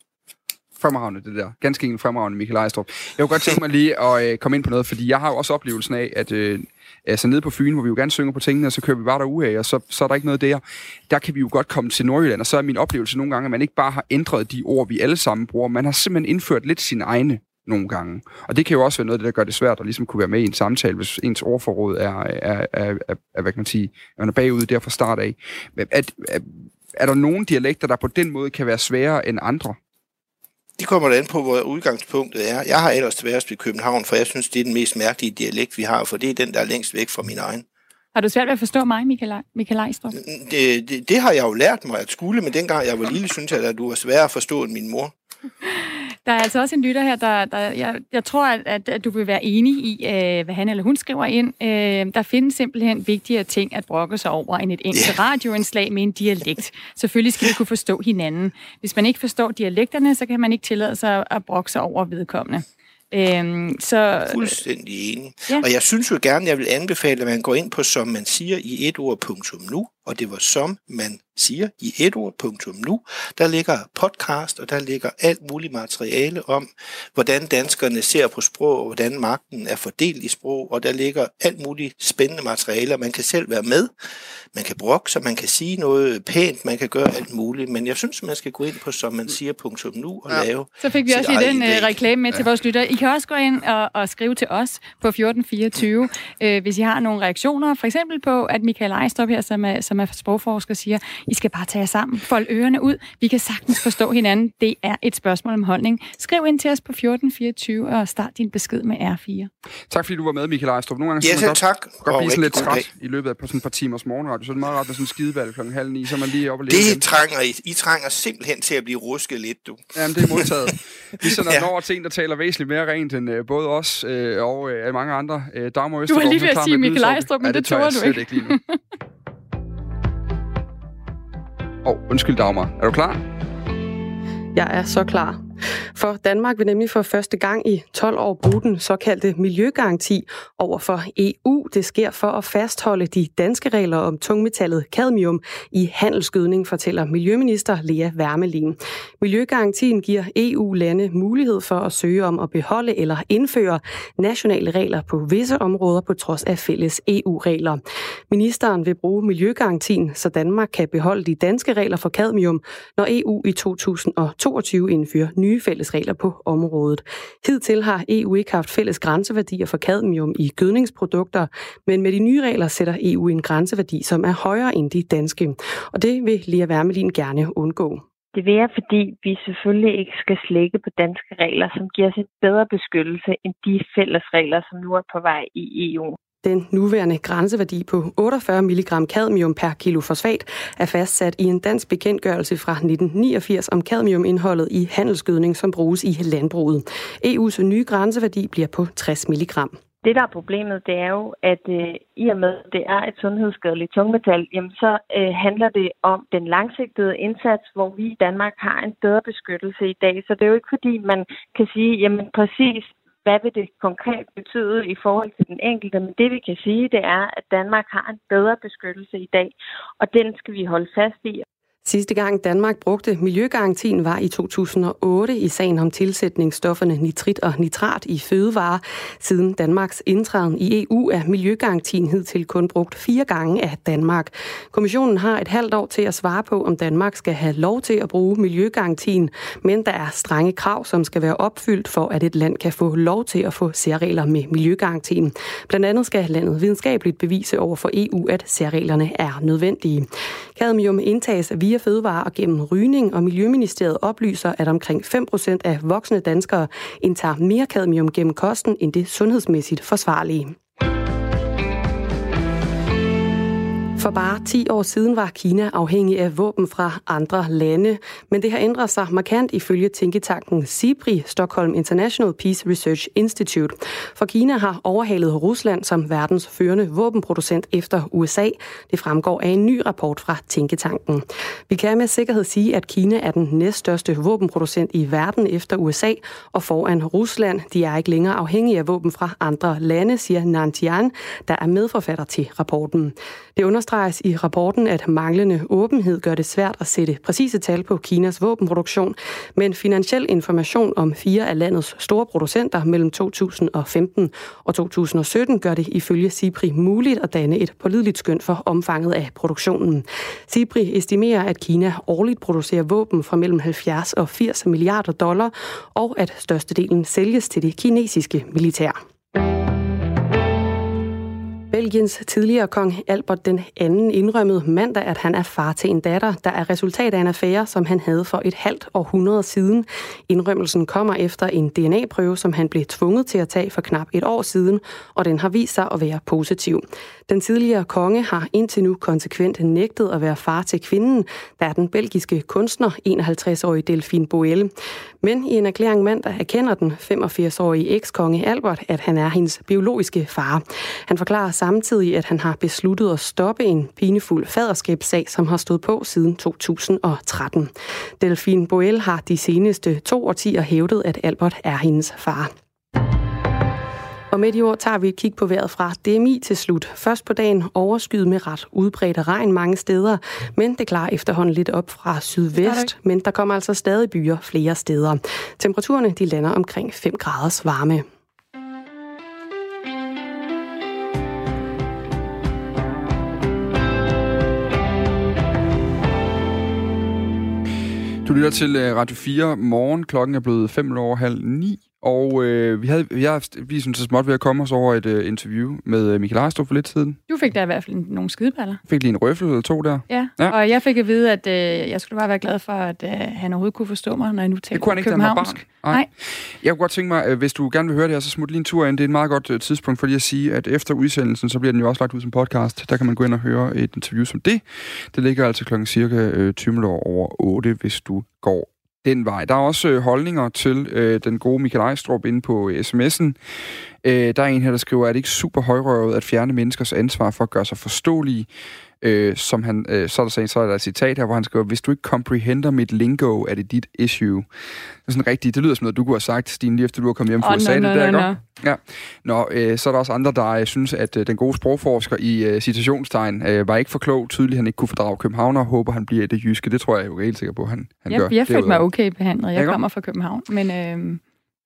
fremragende, det der. Ganske enkelt fremragende, Michael Ejstrup. Jeg kunne godt tænke mig lige at øh, komme ind på noget, fordi jeg har jo også oplevelsen af, at øh, altså nede på Fyn, hvor vi jo gerne synger på tingene, og så kører vi bare derude af, og så, så er der ikke noget der. Der kan vi jo godt komme til Nordjylland, og så er min oplevelse nogle gange, at man ikke bare har ændret de ord, vi alle sammen bruger, man har simpelthen indført lidt sine egne nogle gange. Og det kan jo også være noget, det der gør det svært at ligesom kunne være med i en samtale, hvis ens ordforråd er, er, er, er, er hvad kan man sige, er bagud der fra start af. At, er, er der nogle dialekter, der på den måde kan være sværere end andre? Det kommer an på, hvor udgangspunktet er. Jeg har ellers sværest ved København, for jeg synes, det er den mest mærkelige dialekt, vi har, for det er den, der er længst væk fra min egen. Har du svært ved at forstå mig, Michael, Michael Ejstrup? Det, det, det har jeg jo lært mig at skule, men dengang jeg var lille, synes jeg, at du var svær at forstå end min mor. Der er altså også en lytter her, der, der jeg, jeg tror, at, at du vil være enig i, øh, hvad han eller hun skriver ind. Øh, der findes simpelthen vigtigere ting at brokke sig over end et enkelt yeah. radioindslag med en dialekt. Selvfølgelig skal vi kunne forstå hinanden. Hvis man ikke forstår dialekterne, så kan man ikke tillade sig at brokke sig over vedkommende. Øhm, så, Fuldstændig enig. Ja. Og jeg synes jo gerne, jeg vil anbefale, at man går ind på, som man siger i et ord punktum nu, og det var som man siger i et ord, punktum nu. Der ligger podcast, og der ligger alt muligt materiale om, hvordan danskerne ser på sprog, og hvordan magten er fordelt i sprog, og der ligger alt muligt spændende materiale, man kan selv være med. Man kan brokke sig, man kan sige noget pænt, man kan gøre alt muligt, men jeg synes, man skal gå ind på, som man siger, punktum nu, og ja. lave Så fik vi også lige den uh, reklame med ja. til vores lyttere. I kan også gå ind og, og skrive til os på 1424, øh, hvis I har nogle reaktioner, for eksempel på, at Michael Ejstrup her, som er, som som er sprogforsker, siger, I skal bare tage jer sammen, fold ørerne ud, vi kan sagtens forstå hinanden. Det er et spørgsmål om holdning. Skriv ind til os på 1424 og start din besked med R4. Tak fordi du var med, Michael Ejstrup. Nogle gange Ja, så selv man tak. godt, godt Og blive sådan lidt træt i løbet af på sådan et par timers morgenradio. Så er det meget rart med sådan en skideball klokken halv ni, så man lige oppe og Det igen. trænger I. I trænger simpelthen til at blive rusket lidt, du. Jamen, det er modtaget. Vi sender ja. Den over til en, der taler væsentligt mere rent end øh, både os øh, og øh, mange andre. Øh, Dagmar Du var lige Østergaard, ved at sige med Michael. Ejstrup, men ja, det tør turde jeg du ikke. ikke lige nu. Åh, oh, undskyld Dagmar. Er du klar? Jeg er så klar. For Danmark vil nemlig for første gang i 12 år bruge den såkaldte miljøgaranti over for EU. Det sker for at fastholde de danske regler om tungmetallet cadmium i handelsgødning, fortæller Miljøminister Lea Wermelin. Miljøgarantien giver EU-lande mulighed for at søge om at beholde eller indføre nationale regler på visse områder på trods af fælles EU-regler. Ministeren vil bruge miljøgarantien, så Danmark kan beholde de danske regler for cadmium, når EU i 2022 indfører nye nye fælles regler på området. Hidtil har EU ikke haft fælles grænseværdier for cadmium i gødningsprodukter, men med de nye regler sætter EU en grænseværdi, som er højere end de danske. Og det vil Lea Wermelin gerne undgå. Det vil jeg, fordi vi selvfølgelig ikke skal slække på danske regler, som giver os en bedre beskyttelse end de fælles regler, som nu er på vej i EU. Den nuværende grænseværdi på 48 mg cadmium per kilo fosfat er fastsat i en dansk bekendtgørelse fra 1989 om cadmiumindholdet i handelsgødning, som bruges i landbruget. EU's nye grænseværdi bliver på 60 mg. Det, der er problemet, det er jo, at øh, i og med, at det er et sundhedsskadeligt tungmetal, jamen så øh, handler det om den langsigtede indsats, hvor vi i Danmark har en bedre beskyttelse i dag. Så det er jo ikke fordi, man kan sige, jamen præcis, hvad vil det konkret betyde i forhold til den enkelte? Men det vi kan sige, det er, at Danmark har en bedre beskyttelse i dag, og den skal vi holde fast i. Sidste gang Danmark brugte miljøgarantien var i 2008 i sagen om tilsætningsstofferne nitrit og nitrat i fødevarer. Siden Danmarks indtræden i EU er miljøgarantien hidtil kun brugt fire gange af Danmark. Kommissionen har et halvt år til at svare på, om Danmark skal have lov til at bruge miljøgarantien, men der er strenge krav, som skal være opfyldt for, at et land kan få lov til at få særregler med miljøgarantien. Blandt andet skal landet videnskabeligt bevise over for EU, at særreglerne er nødvendige. Cadmium indtages via fødevarer og gennem rygning, og Miljøministeriet oplyser, at omkring 5% af voksne danskere indtager mere cadmium gennem kosten end det sundhedsmæssigt forsvarlige. For bare 10 år siden var Kina afhængig af våben fra andre lande, men det har ændret sig markant ifølge tænketanken SIPRI, Stockholm International Peace Research Institute. For Kina har overhalet Rusland som verdens førende våbenproducent efter USA. Det fremgår af en ny rapport fra tænketanken. Vi kan med sikkerhed sige, at Kina er den næststørste våbenproducent i verden efter USA og foran Rusland. De er ikke længere afhængige af våben fra andre lande, siger Nantian, der er medforfatter til rapporten. Det understreges i rapporten, at manglende åbenhed gør det svært at sætte præcise tal på Kinas våbenproduktion, men finansiel information om fire af landets store producenter mellem 2015 og 2017 gør det ifølge SIPRI muligt at danne et pålideligt skøn for omfanget af produktionen. SIPRI estimerer, at Kina årligt producerer våben for mellem 70 og 80 milliarder dollar, og at størstedelen sælges til det kinesiske militær. Belgiens tidligere kong Albert den anden indrømmede mandag, at han er far til en datter, der er resultat af en affære, som han havde for et halvt århundrede siden. Indrømmelsen kommer efter en DNA-prøve, som han blev tvunget til at tage for knap et år siden, og den har vist sig at være positiv. Den tidligere konge har indtil nu konsekvent nægtet at være far til kvinden, der er den belgiske kunstner, 51-årige Delphine Boelle. Men i en erklæring mandag erkender den 85-årige ekskonge Albert, at han er hendes biologiske far. Han forklarer samtidig, at han har besluttet at stoppe en pinefuld faderskabssag, som har stået på siden 2013. Delphine Boelle har de seneste to årtier hævdet, at Albert er hendes far. Og med de ord tager vi et kig på vejret fra DMI til slut. Først på dagen overskyet med ret udbredt regn mange steder, men det klarer efterhånden lidt op fra sydvest, men der kommer altså stadig byer flere steder. Temperaturerne de lander omkring 5 graders varme. Du lytter til øh, Radio 4 morgen. Klokken er blevet 5 over halv 9, og øh, vi havde, vi, har, vi synes så småt ved at komme os over et øh, interview med øh, Michael Ejstrup for lidt siden. Du fik da i hvert fald nogle skideballer. Fik lige en røffel eller to der. Ja, ja. og jeg fik at vide, at øh, jeg skulle bare være glad for, at øh, han overhovedet kunne forstå mig, når jeg nu talte Det kunne han ikke, da han. Nej. Nej. Jeg kunne godt tænke mig, hvis du gerne vil høre det her, så smut lige en tur ind. Det er et meget godt øh, tidspunkt for lige at sige, at efter udsendelsen, så bliver den jo også lagt ud som podcast. Der kan man gå ind og høre et interview som det. Det ligger altså klokken cirka 20 over 8, hvis du går den vej. Der er også øh, holdninger til øh, den gode Michael Ejstrup inde på øh, sms'en. Øh, der er en her, der skriver, at det ikke super højrøvet at fjerne menneskers ansvar for at gøre sig forståelige øh, som han, øh, så er der så, er der et citat her, hvor han skriver, hvis du ikke comprehender mit lingo, er det dit issue. Det er sådan rigtigt, det lyder som noget, du kunne have sagt, Stine, lige efter du har kommet hjem fra oh, USA. No, no, det der, no, no. Ja. Nå, øh, så er der også andre, der øh, synes, at øh, den gode sprogforsker i øh, citationstegn øh, var ikke for klog. Tydeligt, han ikke kunne fordrage København og håber, han bliver det jyske. Det tror jeg jo helt sikker på, han, han jeg, gør. Jeg følte mig okay behandlet. Jeg kommer fra København, men... Øh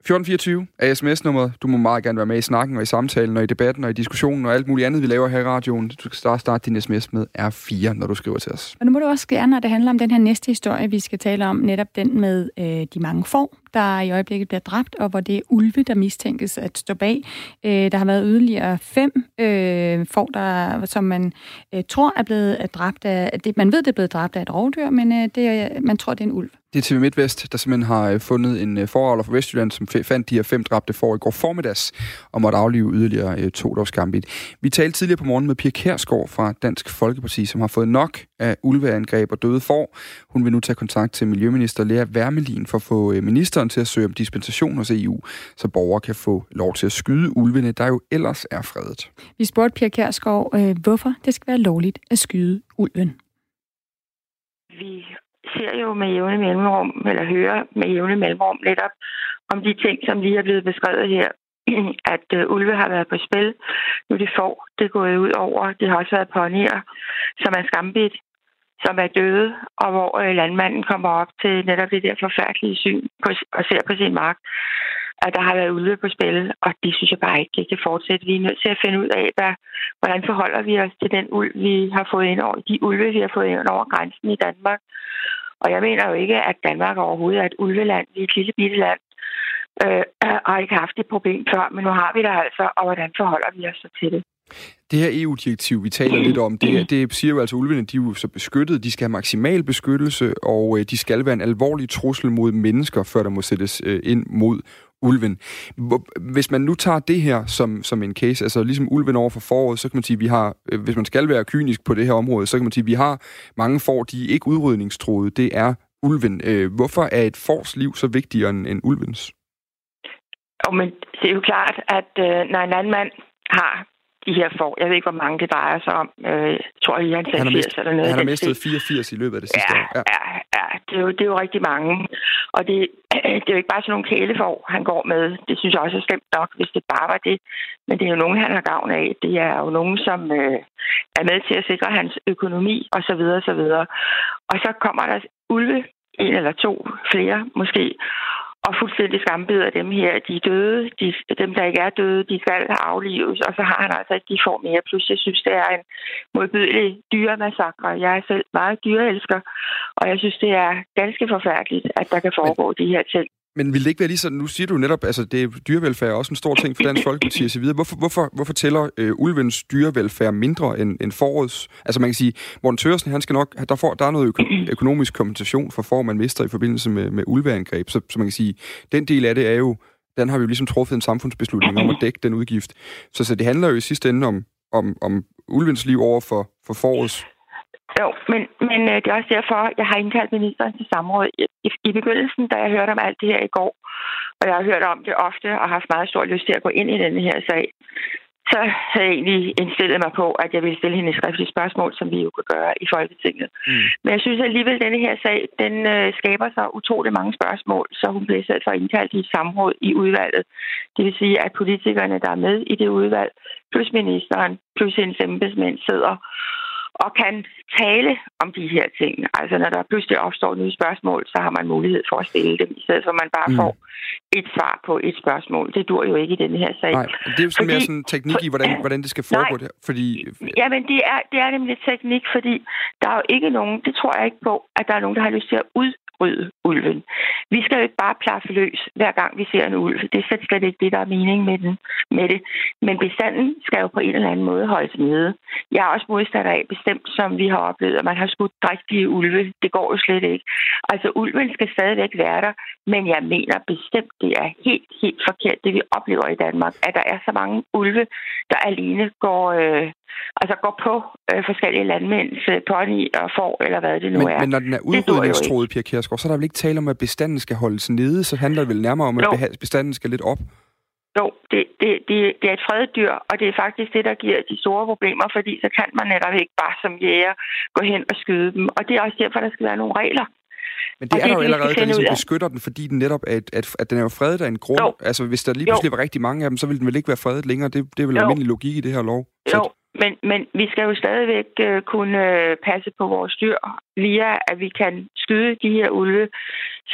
1424 er sms-nummeret. Du må meget gerne være med i snakken og i samtalen og i debatten og i diskussionen og alt muligt andet, vi laver her i radioen. Du skal starte starte din sms med R4, når du skriver til os. Og nu må du også gerne, når det handler om den her næste historie, vi skal tale om, netop den med øh, de mange får, der i øjeblikket bliver dræbt, og hvor det er ulve, der mistænkes at stå bag. Øh, der har været yderligere fem øh, får, der, som man øh, tror er blevet dræbt af... Det, man ved, det er blevet dræbt af et rovdyr, men øh, det, man tror, det er en ulv. Det er TV MidtVest, der simpelthen har øh, fundet en øh, foravler fra Vestjylland, som fandt de her fem dræbte får i går formiddags, og måtte aflive yderligere øh, to dags gambit. Vi talte tidligere på morgen med Pia Kærsgaard fra Dansk Folkeparti, som har fået nok af ulveangreb og døde får. Hun vil nu tage kontakt til Miljøminister Lea Wermelin for at få ministeren til at søge om dispensation hos EU, så borgere kan få lov til at skyde ulvene, der jo ellers er fredet. Vi spurgte Pia Kærsgaard, hvorfor det skal være lovligt at skyde ulven. Vi ser jo med jævne mellemrum, eller hører med jævne mellemrum netop om de ting, som lige er blevet beskrevet her, at uh, ulve har været på spil. Nu de får det er gået ud over. Det har også været ponyer, som er skambit, som er døde, og hvor øh, landmanden kommer op til netop det der forfærdelige syn på, og ser på sin mark, at der har været ulve på spil, og det synes jeg bare ikke, det kan fortsætte. Vi er nødt til at finde ud af, hvad, hvordan forholder vi os til den ulv, vi har fået ind over, de ulve, vi har fået ind over grænsen i Danmark. Og jeg mener jo ikke, at Danmark overhovedet er et ulveland. Vi er et lille bitte land, øh, og har ikke haft det problem før, men nu har vi det altså, og hvordan forholder vi os så til det? Det her EU-direktiv, vi taler lidt om, det, det siger jo altså, at ulvene de er jo så beskyttet, de skal have maksimal beskyttelse, og øh, de skal være en alvorlig trussel mod mennesker, før der må sættes øh, ind mod ulven. Hvis man nu tager det her som, som en case, altså ligesom ulven over for foråret, så kan man sige, at vi har, øh, hvis man skal være kynisk på det her område, så kan man sige, at vi har mange får, de er ikke udrydningstroede. Det er ulven. Øh, hvorfor er et fors liv så vigtigere end, end ulvens? Oh, men det er jo klart, at øh, når en anden mand har de her får. Jeg ved ikke, hvor mange det drejer sig om. Øh, jeg tror, at han, har mistet, eller noget. Han har mistet 84 i løbet af det sidste ja, år. Ja, ja, ja det, er jo, det er jo rigtig mange. Og det, det er jo ikke bare sådan nogle kælefor, han går med. Det synes jeg også er slemt nok, hvis det bare var det. Men det er jo nogen, han har gavn af. Det er jo nogen, som øh, er med til at sikre hans økonomi osv. osv. Og så kommer der ulve, en eller to, flere måske, og fuldstændig skambeder dem her. De er døde, de, dem der ikke er døde, de skal aflives, og så har han altså ikke de får mere. Plus jeg synes, det er en modbydelig dyremassakre. Jeg er selv meget dyreelsker, og jeg synes, det er ganske forfærdeligt, at der kan foregå Men... de her ting. Men vil det ikke være lige sådan, nu siger du netop, altså det er dyrevelfærd er også en stor ting for Dansk Folkeparti og så videre. Hvorfor, hvorfor, hvorfor tæller øh, ulvens dyrevelfærd mindre end, end forårets? Altså man kan sige, Morten Tørsen, han skal nok, der, får, der er noget øko- økonomisk kompensation for får, man mister i forbindelse med, med ulveangreb. Så, så man kan sige, den del af det er jo, den har vi jo ligesom truffet en samfundsbeslutning om at dække den udgift. Så, så det handler jo i sidste ende om, om, om ulvens liv over for, for forårets jo, men, men øh, det er også derfor, jeg har indkaldt ministeren til samråd. I, i, begyndelsen, da jeg hørte om alt det her i går, og jeg har hørt om det ofte og haft meget stor lyst til at gå ind i denne her sag, så havde jeg egentlig indstillet mig på, at jeg ville stille hende et skriftligt spørgsmål, som vi jo kan gøre i Folketinget. Mm. Men jeg synes alligevel, at denne her sag, den øh, skaber sig utrolig mange spørgsmål, så hun bliver selv for indkaldt i et samråd i udvalget. Det vil sige, at politikerne, der er med i det udvalg, plus ministeren, plus hendes embedsmænd sidder og kan tale om de her ting. Altså når der pludselig opstår nye spørgsmål, så har man mulighed for at stille dem, i stedet for at man bare mm. får et svar på et spørgsmål. Det dur jo ikke i denne her sag. Nej, det er jo sådan mere sådan teknik i, hvordan, hvordan det skal foregå nej, der. Fordi... Ja, men det er, det er nemlig teknik, fordi der er jo ikke nogen, det tror jeg ikke på, at der er nogen, der har lyst til at ud, udrydde ulven. Vi skal jo ikke bare plaffe løs, hver gang vi ser en ulv. Det er slet, slet ikke det, der er mening med, den, med det. Men bestanden skal jo på en eller anden måde holdes nede. Jeg er også modstander af bestemt, som vi har oplevet, at man har skudt drægtige ulve. Det går jo slet ikke. Altså, ulven skal stadigvæk være der, men jeg mener bestemt, det er helt, helt forkert, det vi oplever i Danmark, at der er så mange ulve, der alene går, øh, altså går på øh, forskellige landmænds øh, pony og får, eller hvad det nu men, er. Men når den er udrydningstroet, Pia Kjærsgaard, så er der vel ikke tale om, at bestanden skal holdes nede, så handler det vel nærmere om, at Jo. bestanden skal lidt op? Jo, det, det, det, det er et fredet dyr, og det er faktisk det, der giver de store problemer, fordi så kan man netop ikke bare som jæger gå hen og skyde dem. Og det er også derfor, der skal være nogle regler. Men det Og er det der er jo allerede, der ligesom beskytter den, fordi den netop er, et, at, at den er jo fredet af en grund. Jo. Altså, hvis der lige Jo. pludselig var rigtig mange af dem, så ville den vel ikke være fredet længere. Det, det er vel Jo. almindelig logik i det her lov. Jo, men, men vi skal jo stadigvæk øh, kunne øh, passe på vores dyr via, at vi kan skyde de her ulve,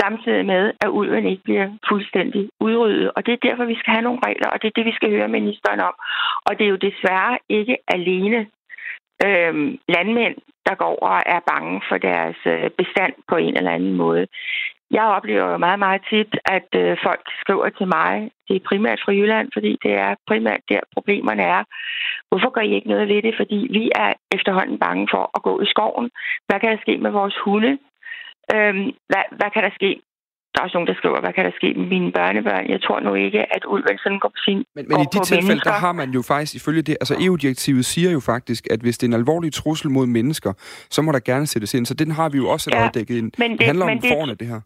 samtidig med, at ulven ikke bliver fuldstændig udryddet. Og det er derfor, vi skal have nogle regler, og det er det, vi skal høre ministeren om. Og det er jo desværre ikke alene øh, landmænd, der går og er bange for deres øh, bestand på en eller anden måde. Jeg oplever jo meget, meget tit, at øh, folk skriver til mig, det er primært fra Jylland, fordi det er primært der problemerne er. Hvorfor gør I ikke noget ved det? Fordi vi er efterhånden bange for at gå i skoven. Hvad kan der ske med vores hunde? Øhm, hvad, hvad kan der ske? Der er også nogen, der skriver, hvad kan der ske med mine børnebørn? Jeg tror nu ikke, at ulven sådan går på sin Men, men i de tilfælde, mennesker. der har man jo faktisk, ifølge det, altså EU-direktivet siger jo faktisk, at hvis det er en alvorlig trussel mod mennesker, så må der gerne sættes ind. Så den har vi jo også allerede Ja, dækket ind. men det, det- handler men om det- forne, det her.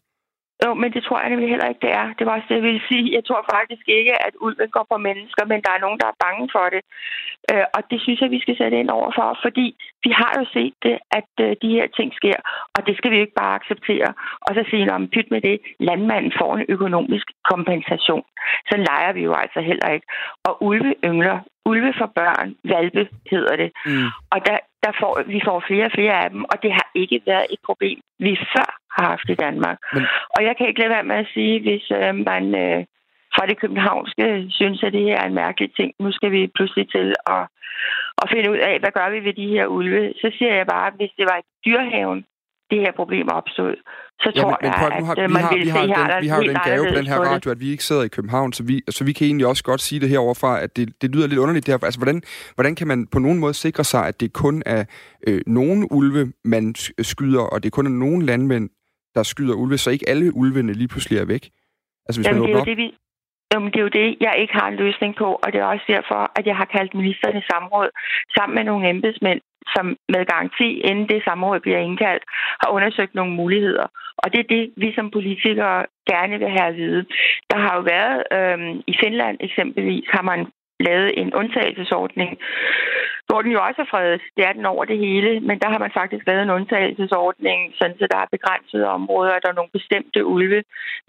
Jo, men det tror jeg nemlig heller ikke, det er. Det var også det, jeg ville sige. Jeg tror faktisk ikke, at ulven går på mennesker, men der er nogen, der er bange for det. Øh, og det synes jeg, vi skal sætte ind over for, fordi vi har jo set det, at øh, de her ting sker, og det skal vi jo ikke bare acceptere. Og så sige, om pyt med det, landmanden får en økonomisk kompensation. Så leger vi jo altså heller ikke. Og ulve yngler, ulve for børn, valpe hedder det. Mm. Og der, der får, vi får flere og flere af dem, og det har ikke været et problem, vi før har haft i Danmark. Men-. Og jeg kan ikke lade være med at sige, hvis øh, man øh, fra det københavnske synes, at det her er en mærkelig ting, nu skal vi pludselig til at, at finde ud af, hvad gør vi ved de her ulve, så siger jeg bare, at hvis det var i dyrehaven, det her problem opstod, så Ja, tror men, jeg, at- nu har, at øh, vi man har, ville vi har, se den, helt vi har jo den gave på den her radio, at vi ikke sidder i København, så vi, så vi kan egentlig også godt sige det heroverfra, at det, det lyder lidt underligt der. Altså, hvordan, hvordan kan man på nogen måde sikre sig, at det kun er øh, nogen ulve, man skyder, og det kun er nogen landmænd, der skyder ulve, så ikke alle ulvene lige pludselig er væk? Altså, hvis Jamen, man det er jo det, vi, jamen, det er jo det, jeg ikke har en løsning på, og det er også derfor, at jeg har kaldt ministeren i samråd sammen med nogle embedsmænd, som med garanti, inden det samråd bliver indkaldt, har undersøgt nogle muligheder. Og det er det, vi som politikere gerne vil have at vide. Der har jo været, øhm, i Finland eksempelvis, har man lavet en undtagelsesordning, hvor den jo også er fredet. Det er den over det hele, men der har man faktisk lavet en undtagelsesordning, sådan så der er begrænsede områder, og der er nogle bestemte ulve,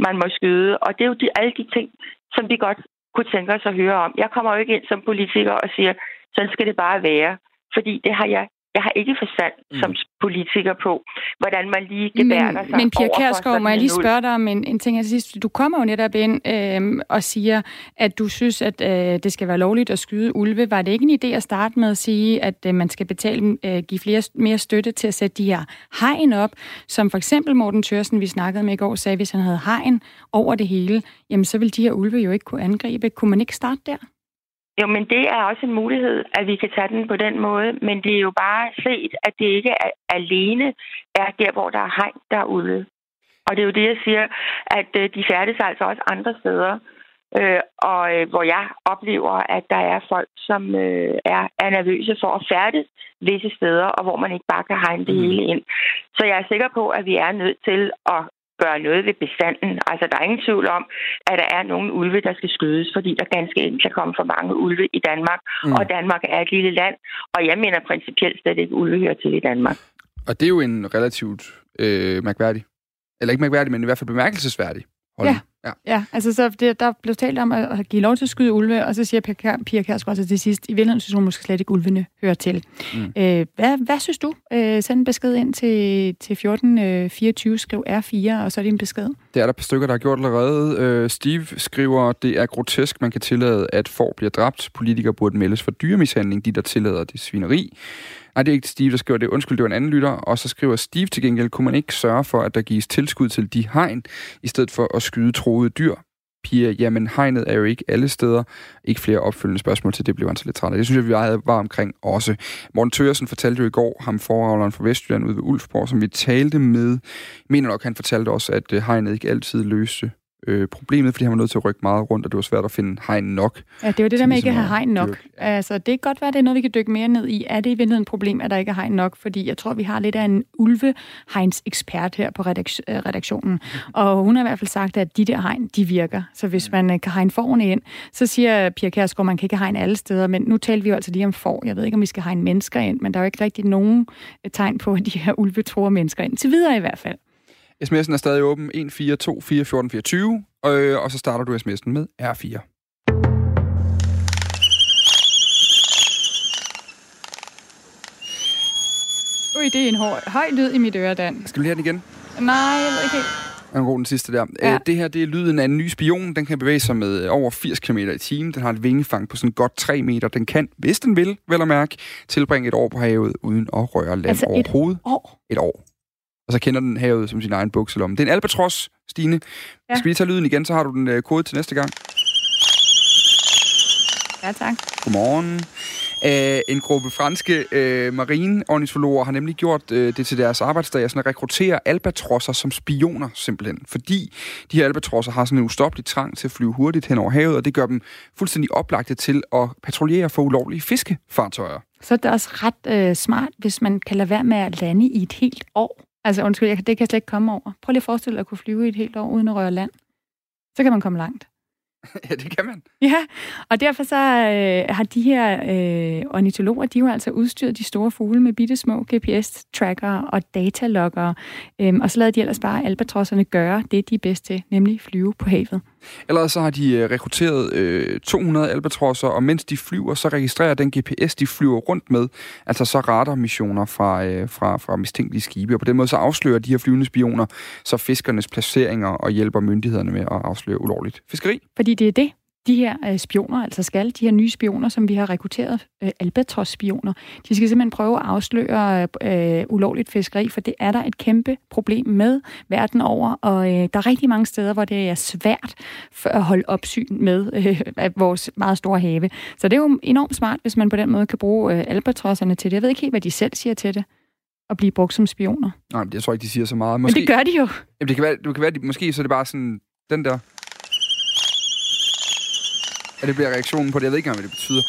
man må skyde. Og det er jo de, alle de ting, som vi godt kunne tænke os at høre om. Jeg kommer jo ikke ind som politiker og siger, sådan skal det bare være. Fordi det har jeg jeg har ikke forstand Mm. som politiker på, hvordan man lige gebærder sig Men, Pia Kjærsgaard, må jeg lige spørge dig om en, en ting her til sidst. Du kommer jo netop ind øh, og siger, at du synes, at øh, det skal være lovligt at skyde ulve. Var det ikke en idé at starte med at sige, at øh, man skal betale, øh, give flere, mere støtte til at sætte de her hegn op, som for eksempel Morten Tørsen, vi snakkede med i går, sagde, hvis han havde hegn over det hele, jamen så ville de her ulve jo ikke kunne angribe. Kunne man ikke starte der? Jo, men det er også en mulighed, at vi kan tage den på den måde, men det er jo bare set, at det ikke er alene er der, hvor der er hegn, der er ulve. Og det er jo det, jeg siger, at øh, de færdes altså også andre steder, øh, og øh, hvor jeg oplever, at der er folk, som øh, er, er nervøse for at færdes visse steder, og hvor man ikke bare kan hegne det Mhm. hele ind. Så jeg er sikker på, at vi er nødt til at gøre noget ved bestanden. Altså, der er ingen tvivl om, at der er nogle ulve, der skal skydes, fordi der ganske enkelt kan komme for mange ulve i Danmark. Mm. Og Danmark er et lille land, og jeg mener principielt slet ikke, ulve hører til i Danmark. Og det er jo en relativt øh, mærkværdig, eller ikke mærkværdig, men i hvert fald bemærkelsesværdig holdning. Ja. Ja, altså så det, der blev talt om at, give lov til at skyde ulve, og så siger Pia Kjær- Pia Kjærsgaard så til sidst, i virkeligheden synes hun måske slet ikke, ulvene hører til. Mm. Øh, hvad, hvad synes du? Øh, send en besked ind til, til 1424, skriv R4, og så er det en besked. Det er der et par stykker, der har gjort allerede. Øh, Steve skriver, det er grotesk, man kan tillade, at får bliver dræbt. Politikere burde meldes for dyremishandling, de der tillader det svineri. Nej, det er ikke Steve, der skriver det. Undskyld, det var en anden lytter. Og så skriver Steve til gengæld, kunne man ikke sørge for, at der gives tilskud til de hegn, i stedet for at skyde troede dyr? Pia, jamen hegnet er jo ikke alle steder. Ikke flere opfølgende spørgsmål til det, blev han så lidt træt af. Det synes jeg, vi var omkring også. Morten Tørsen fortalte jo i går, ham foravleren fra Vestjylland ude ved Ulfborg, som vi talte med. Jeg mener nok, han fortalte også, at øh, hegnet ikke altid løste øh, problemet, fordi han var nødt til at rykke meget rundt, og det var svært at finde hegn nok. Ja, det var det der med ikke at have hegn nok. Dyrk. Altså, det kan godt være, at det er noget, vi kan dykke mere ned i. Er det i virkeligheden et problem, at der ikke er hegn nok? Fordi jeg tror, vi har lidt af en ulvehegns ekspert her på øh, redaktionen. Og hun har i hvert fald sagt, at de der hegn, de virker. Så hvis man øh, kan hegne forne ind, så siger Pia Kærsgaard, man kan ikke hegne alle steder. Men nu taler vi jo altså lige om får. Jeg ved ikke, om vi skal hegne mennesker ind, men der er jo ikke rigtig nogen øh, tegn på, at de her ulve tror mennesker ind. Til videre i hvert fald. SMS'en er stadig åben 1424 og, øh, og så starter du sms'en med R4. Ui, det er en høj, høj lyd i mit øre, Dan. Skal vi lige have den igen? Nej, jeg ved ikke helt. Den god, den sidste der. Ja. Æ, det her det er lyden af en ny spion. Den kan bevæge sig med over 80 km i timen. Den har et vingefang på sådan godt 3 meter. Den kan, hvis den vil, vel at mærke, tilbringe et år på havet uden at røre land altså overhovedet. Et år? Et år og så kender den havet som sin egen bukselomme. Det er en albatros, Stine. Ja. Skal vi tage lyden igen, så har du den øh, kode til næste gang. Ja, tak. Godmorgen. Æh, en gruppe franske øh, marineornitologer har nemlig gjort øh, det til deres arbejdsdag, sådan at rekruttere albatrosser som spioner simpelthen. Fordi de her albatrosser har sådan en ustoppelig trang til at flyve hurtigt hen over havet, og det gør dem fuldstændig oplagte til at patruljere for ulovlige fiskefartøjer. Så det er også ret øh, smart, hvis man kan lade være med at lande i et helt år. Altså undskyld, jeg, det kan jeg slet ikke komme over. Prøv lige at forestille dig at kunne flyve i et helt år uden at røre land. Så kan man komme langt. ja, det kan man. Ja, og derfor så øh, har de her øh, ornitologer, de har altså udstyret de store fugle med bitte små GPS-trackere og datalogger, øh, og så lader de ellers bare albatrosserne gøre det, de er bedst til, nemlig flyve på havet. Ellers så har de øh, rekrutteret øh, 200 albatrosser, og mens de flyver, så registrerer den GPS, de flyver rundt med, altså så radarmissioner fra, øh, fra, fra mistænkelige skibe. Og på den måde så afslører de her flyvende spioner så fiskernes placeringer og hjælper myndighederne med at afsløre ulovligt fiskeri. Fordi det er det, de her øh, spioner, altså skal, de her nye spioner, som vi har rekrutteret, øh, Albatros-spioner, de skal simpelthen prøve at afsløre øh, ulovligt fiskeri, for det er der et kæmpe problem med verden over, og øh, der er rigtig mange steder, hvor det er svært for at holde opsyn med øh, vores meget store have. Så det er jo enormt smart, hvis man på den måde kan bruge øh, albatrosserne til det. Jeg ved ikke helt, hvad de selv siger til det at blive brugt som spioner. Nej, jeg tror ikke, de siger så meget. Måske, Men det gør de jo. Jamen, det kan være, det kan være de, måske så er det bare sådan, den der at det bliver reaktionen på det. Jeg ved ikke engang, hvad det betyder.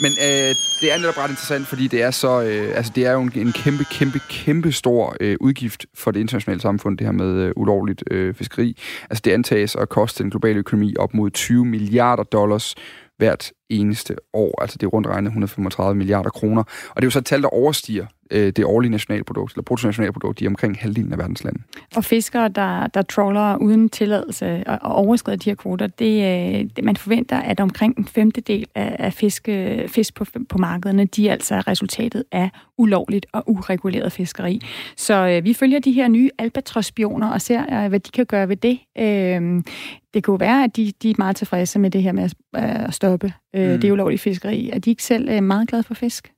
Men øh, det er netop ret interessant, fordi det er så, øh, altså det er jo en, en kæmpe, kæmpe, kæmpe stor øh, udgift for det internationale samfund, det her med øh, ulovligt øh, fiskeri. Altså det antages at koste den globale økonomi op mod 20 milliarder dollars hvert eneste år. Altså det er rundt regnet 135 milliarder kroner. Og det er jo så et tal, der overstiger øh, det årlige nationalprodukt, eller bruttonationalprodukt, i omkring halvdelen af verdens lande. Og fiskere, der, der troller uden tilladelse og, og overskrider de her kvoter, det, øh, det, man forventer, at omkring en femtedel af, af fisk, fisk på, på markederne, de er altså resultatet af ulovligt og ureguleret fiskeri. Så øh, vi følger de her nye albatros-spioner og ser, øh, hvad de kan gøre ved det. Øh, det kunne være, at de, de er meget tilfredse med det her med at, at stoppe øh, mm. det ulovlige fiskeri. Er de ikke selv øh, meget glade for fisk?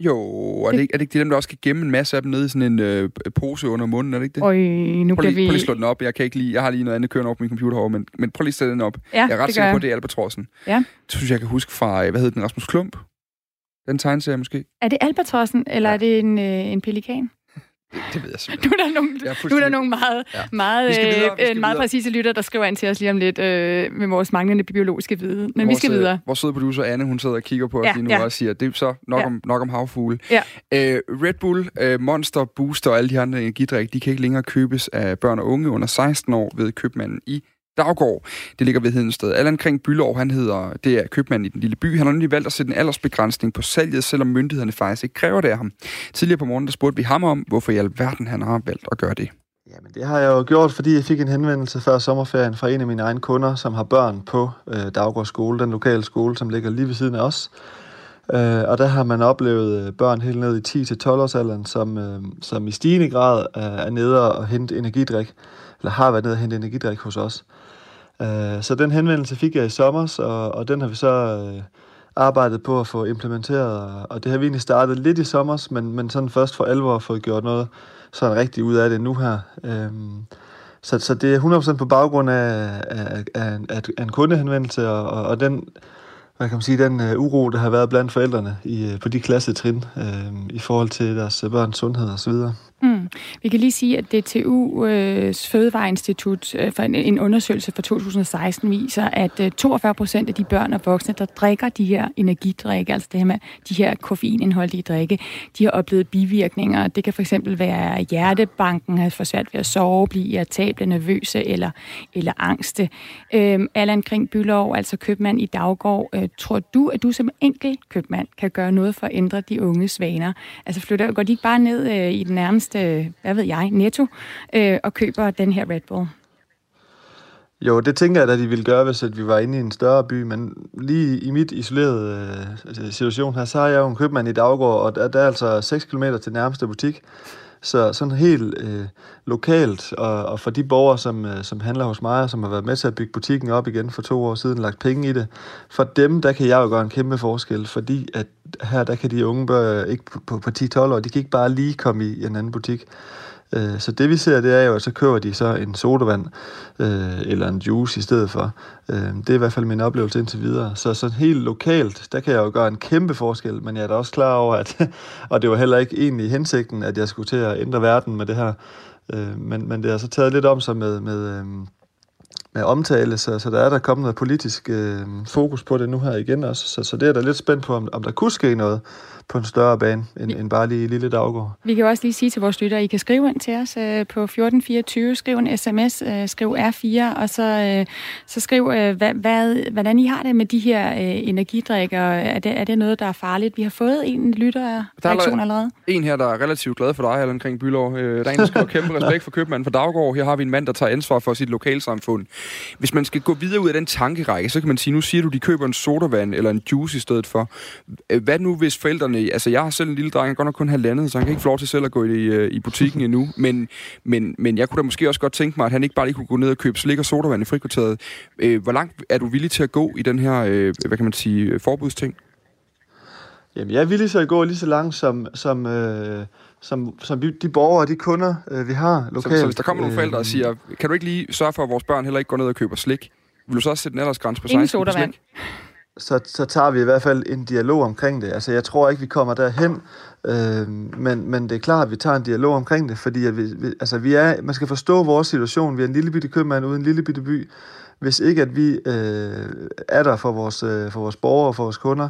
Jo, er det, ikke, er det ikke dem, der også kan gemme en masse af dem nede i sådan en øh, pose under munden, er det ikke det? Øj, nu prøv lige, vi... Prøv lige slå den op. Jeg kan ikke lige, jeg har lige noget andet kørende op på min computer herovre, men, men prøv lige at sætte den op. Ja, jeg er ret sikker på, at det er Albatrossen. Ja. Det synes jeg, kan huske fra, øh, hvad hedder den, Rasmus Klump? Den tegneserie måske. Er det Albatrossen, eller ja. er det en, øh, en pelikan? Det, det ved jeg simpelthen. Nu er der nogle, nu er der nogle meget, ja. meget, videre, øh, meget præcise lytter, der skriver ind til os lige om lidt øh, med vores manglende biologiske viden. Men vores, vi skal videre. Øh, vores søde producer Anne, hun sidder og kigger på os ja, lige nu ja. og siger, det er så nok, ja. om, nok om havfugle. Ja. Øh, Red Bull, øh, Monster, Booster og alle de andre energidrik, de kan ikke længere købes af børn og unge under 16 år ved købmanden i Daggaard. Det ligger ved Hedensted. Allan Kring Bylov, han hedder, det er købmand i den lille by. Han har nemlig valgt at sætte en aldersbegrænsning på salget, selvom myndighederne faktisk ikke kræver det af ham. Tidligere på morgenen, der spurgte vi ham om, hvorfor i alverden han har valgt at gøre det. Jamen, det har jeg jo gjort, fordi jeg fik en henvendelse før sommerferien fra en af mine egne kunder, som har børn på øh, Daggaard skole, den lokale skole, som ligger lige ved siden af os. Øh, og der har man oplevet øh, børn helt ned i 10-12 års alderen, som, øh, som i stigende grad er, er nede og hente energidrik eller har været nede og hente energidrik hos os. Øh, så den henvendelse fik jeg i sommer, og, og den har vi så øh, arbejdet på at få implementeret, og det har vi egentlig startet lidt i sommer, men, men sådan først for alvor fået gjort noget sådan rigtig ud af det nu her. Øh, så, så det er 100% på baggrund af, af, af, af, en kundehenvendelse, og, og, og den hvad kan man sige, den øh, uro, der har været blandt forældrene i, øh, på de klassetrin uh, i forhold til deres børns sundhed osv. Mm. Vi kan lige sige, at DTU's øh, Fødevareinstitut øh, for en, undersøgelse fra 2016 viser, at øh, 42 procent af de børn og voksne, der drikker de her energidrikke, altså det her med de her koffeinindholdige drikke, de har oplevet bivirkninger. Det kan for eksempel være hjertebanken, har for svært ved at sove, blive irritable, nervøse eller, eller angste. Øhm, Allan Kring Bylov, altså købmand i Daggård, øh, tror du, at du som enkelt købmand kan gøre noget for at ændre de unges vaner? Altså flytter, går de ikke bare ned øh, i den nærmeste nærmeste, øh, hvad ved jeg, netto, øh, og køber den her Red Bull? Jo, det tænker jeg, at de ville gøre, hvis at vi var inde i en større by, men lige i mit isolerede øh, situation her, så har jeg jo en købmand i Daggård, og der, der er altså 6 km til nærmeste butik. Så sådan helt øh, lokalt, og, og for de borgere, som, øh, som handler hos mig, og som har været med til at bygge butikken op igen for to år siden, lagt penge i det, for dem, der kan jeg jo gøre en kæmpe forskel, fordi at her, der kan de unge børn ikke på, på, på 10-12 år, de kan ikke bare lige komme i en anden butik. Øh, så det vi ser, det er jo, at så køber de så en sodavand øh, eller en juice i stedet for. Øh, det er i hvert fald min oplevelse indtil videre. Så sådan helt lokalt, der kan jeg jo gøre en kæmpe forskel, men jeg er da også klar over, at, og det var heller ikke egentlig hensigten, at jeg skulle til at ændre verden med det her. Øh, men, men det har så taget lidt om sig med, med, øh, med omtale, så, så der er der kommet noget politisk øh, fokus på det nu her igen også. Så, så det er da lidt spændt på, om, om der kunne ske noget på en større bane, end, end bare lige lille daggård. Vi kan også lige sige til vores lyttere, at I kan skrive ind til os øh, på 1424, skriv en sms, øh, skriv R4, og så, øh, så skriv, øh, hvad, hvad, hvordan I har det med de her øh, energidrikker. Er det, er det noget, der er farligt? Vi har fået en lytter reaktion allerede. En her, der er relativt glad for dig, Allan Kring Bylov. Øh, der er en, der skriver kæmpe respekt for købmanden for Daggård. Her har vi en mand, der tager ansvar for sit lokalsamfund. Hvis man skal gå videre ud af den tankerække, så kan man sige, nu siger du, de køber en sodavand eller en juice i stedet for. Hvad nu, hvis forældrene... Altså, jeg har selv en lille dreng, han godt nok kun halvandet, så han kan ikke få lov til selv at gå i, øh, i butikken endnu. Men, men, men jeg kunne da måske også godt tænke mig, at han ikke bare lige kunne gå ned og købe slik og sodavand i frikvarteret. Øh, hvor langt er du villig til at gå i den her, øh, hvad kan man sige, forbudsting? Jamen, jeg er villig til at gå lige så langt, som, som, øh, som, som de borgere og de kunder, øh, vi har lokalt. Så, så hvis der kommer nogle forældre og siger, kan du ikke lige sørge for, at vores børn heller ikke går ned og køber slik? Vil du så også sætte en aldersgrænse på 16 sodavand. slik? Så, så tager vi i hvert fald en dialog omkring det. Altså, jeg tror ikke, vi kommer derhen, øh, men, men det er klart, at vi tager en dialog omkring det, fordi at vi, vi, altså, vi er, man skal forstå vores situation. Vi er en lille bitte købmand uden en lille bitte by. Hvis ikke at vi øh, er der for vores, øh, for vores borgere og for vores kunder,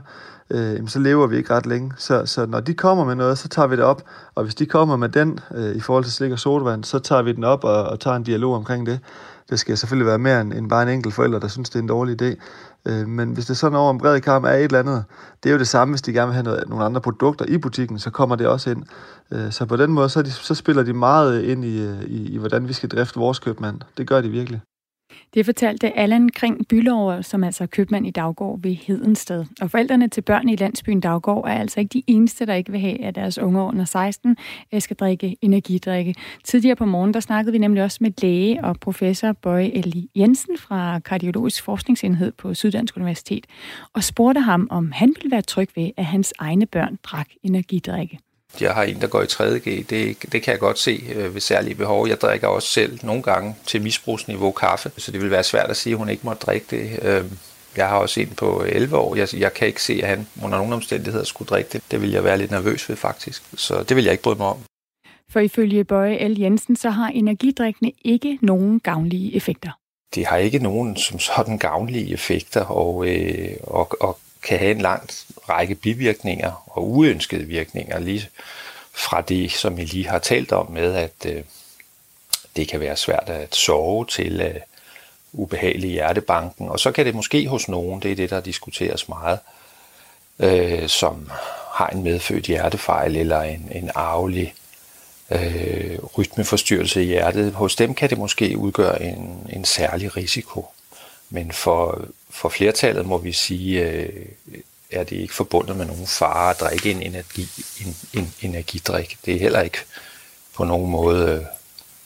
øh, så lever vi ikke ret længe. Så, så når de kommer med noget, så tager vi det op. Og hvis de kommer med den øh, i forhold til slik og sodavand, så tager vi den op og, og tager en dialog omkring det. Det skal selvfølgelig være mere end, end bare en enkelt forælder, der synes, det er en dårlig idé. Øh, men hvis det sådan over en bred kamp er et eller andet, det er jo det samme, hvis de gerne vil have noget, nogle andre produkter i butikken, så kommer det også ind. Øh, så på den måde, så, de, så spiller de meget ind i, øh, i, i, hvordan vi skal drifte vores købmand. Det gør de virkelig. Det fortalte Allan Kring Bylover, som altså er købmand i Daggård ved Hedensted. Og forældrene til børn i landsbyen Daggård er altså ikke de eneste, der ikke vil have, at deres unge under 16 øh, skal drikke energidrikke. Tidligere på morgen, der snakkede vi nemlig også med læge og professor Bøje Eli Jensen fra Kardiologisk Forskningsenhed på Syddansk Universitet, og spurgte ham, om han ville være tryg ved, at hans egne børn drak energidrikke. Jeg har en, der går i 3.G. Det, det kan jeg godt se øh, ved særlige behov. Jeg drikker også selv nogle gange til misbrugsniveau kaffe, så det vil være svært at sige, at hun ikke må drikke det. Øh, jeg har også en på 11 år. Jeg, jeg kan ikke se, at han under nogen omstændigheder skulle drikke det. Det vil jeg være lidt nervøs ved faktisk. Så det vil jeg ikke bryde mig om. For ifølge Bøje L. Jensen, så har energidrikkene ikke nogen gavnlige effekter. Det har ikke nogen som sådan gavnlige effekter, og, øh, og, og kan have en lang række bivirkninger og uønskede virkninger, lige fra det, som I lige har talt om med, at øh, det kan være svært at sove til øh, ubehagelig hjertebanken, og så kan det måske hos nogen, det er det, der diskuteres meget, øh, som har en medfødt hjertefejl eller en, en arvelig øh, rytmeforstyrrelse i hjertet. Hos dem kan det måske udgøre en, en særlig risiko. Men for, for flertallet må vi sige, øh, er det ikke forbundet med nogen fare at drikke en, energi, en, en energidrik. Det er heller ikke på nogen måde øh,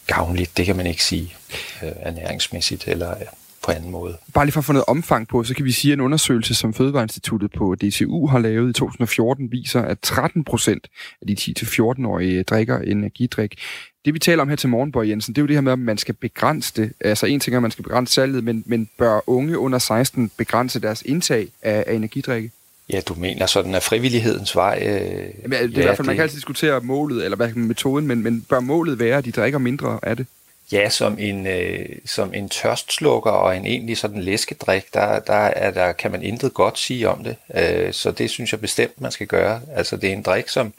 gavnligt, det kan man ikke sige øh, ernæringsmæssigt eller øh, på anden måde. Bare lige for at få noget omfang på, så kan vi sige, at en undersøgelse, som Fødevareinstituttet på DTU har lavet i 2014, viser, at 13 procent af de 10-14-årige drikker energidrik. Det vi taler om her til morgen, Borg Jensen, det er jo det her med, at man skal begrænse det. Altså en ting er, at man skal begrænse salget, men, men bør unge under 16 begrænse deres indtag af, af energidrikke? Ja, du mener sådan af frivillighedens vej? Øh, Jamen, det er ja, i hvert fald, man kan altid diskutere målet, eller hvad metoden, men, men bør målet være, at de drikker mindre af det? Ja, som en, øh, som en tørstslukker og en egentlig sådan læskedrik, der, der, er der kan man intet godt sige om det. Øh, så det synes jeg bestemt, man skal gøre. Altså det er en drik, som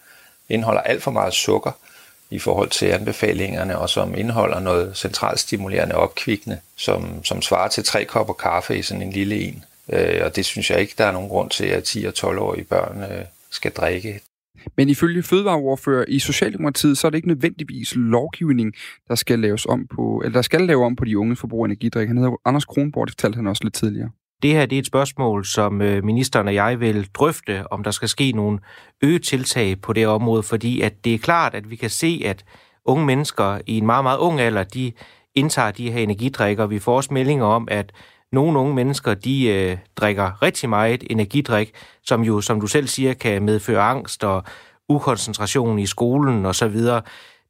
indeholder alt for meget sukker i forhold til anbefalingerne, og som indeholder noget centralstimulerende opkvikkende, som, som svarer til tre kopper kaffe i sådan en lille en. Øh, og det synes jeg ikke, der er nogen grund til, at 10- og 12-årige børn øh, skal drikke. Men ifølge fødevareordfører i Socialdemokratiet, så er det ikke nødvendigvis lovgivning, der skal laves om på, eller der skal lave om på de unge forbrugere af energidrik. Han hedder Anders Kronborg, det fortalte han også lidt tidligere. Det her det er et spørgsmål, som øh, ministeren og jeg vil drøfte, om der skal ske nogle øget tiltag på det område, fordi at det er klart, at vi kan se, at unge mennesker i en meget, meget ung alder, de indtager de her energidrikker. Vi får også meldinger om, at nogle unge mennesker, de øh, drikker rigtig meget energidrik, som jo, som du selv siger, kan medføre angst og ukoncentration i skolen og så videre.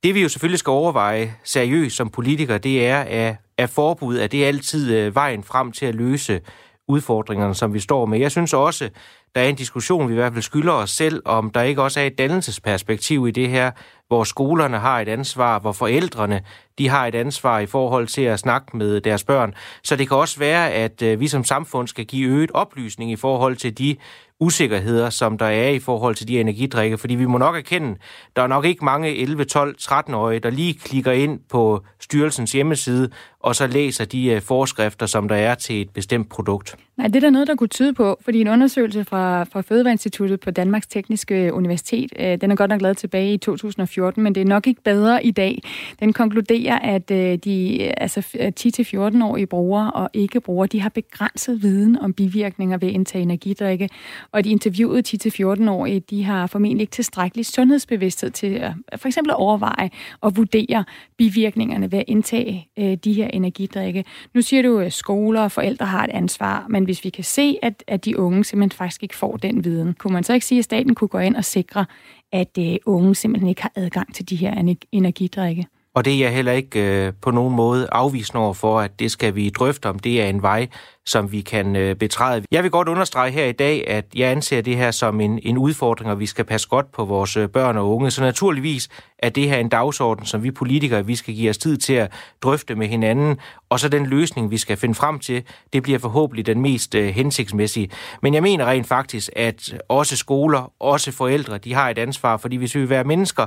Det vi jo selvfølgelig skal overveje seriøst som politikere, det er, at, at forbud, er det altid øh, vejen frem til at løse udfordringerne, som vi står med. Jeg synes også, der er en diskussion, vi i hvert fald skylder os selv, om der ikke også er et dannelsesperspektiv i det her, hvor skolerne har et ansvar, hvor forældrene de har et ansvar i forhold til at snakke med deres børn. Så det kan også være, at øh, vi som samfund skal give øget oplysning i forhold til de usikkerheder, som der er i forhold til de energidrikke, fordi vi må nok erkende, der er nok ikke mange 11, 12, 13-årige, der lige klikker ind på styrelsens hjemmeside, og så læser de øh, forskrifter, som der er til et bestemt produkt. Nej, det er der noget, der kunne tyde på, fordi en undersøgelse fra, fra Fødevareinstituttet på Danmarks Tekniske Universitet, øh, den er godt nok lavet tilbage i 2014, men det er nok ikke bedre i dag. Den konkluderer, at øh, de altså 10-14-årige brugere og ikke-brugere, de har begrænset viden om bivirkninger ved at indtage energidrikke, og de interviewede 10-14-årige, de har formentlig ikke tilstrækkelig sundhedsbevidsthed til at for eksempel at overveje og vurdere bivirkningerne ved at indtage øh, de her energidrikke. Nu siger du, at skoler og forældre har et ansvar, men hvis vi kan se, at, at de unge simpelthen faktisk ikke får den viden, kunne man så ikke sige, at staten kunne gå ind og sikre, at øh, unge simpelthen ikke har adgang til de her energidrikke? Og det er jeg heller ikke øh, på nogen måde afvisende over for, at det skal vi drøfte om. Det er en vej, som vi kan øh, betræde. Jeg vil godt understrege her i dag, at jeg anser det her som en, en udfordring, og vi skal passe godt på vores øh, børn og unge. Så naturligvis er det her en dagsorden, som vi politikere vi skal give os tid til at drøfte med hinanden. Og så den løsning, vi skal finde frem til, det bliver forhåbentlig den mest øh, hensigtsmæssige. Men jeg mener rent faktisk, at også skoler, også forældre, de har et ansvar, fordi hvis vi vil være mennesker,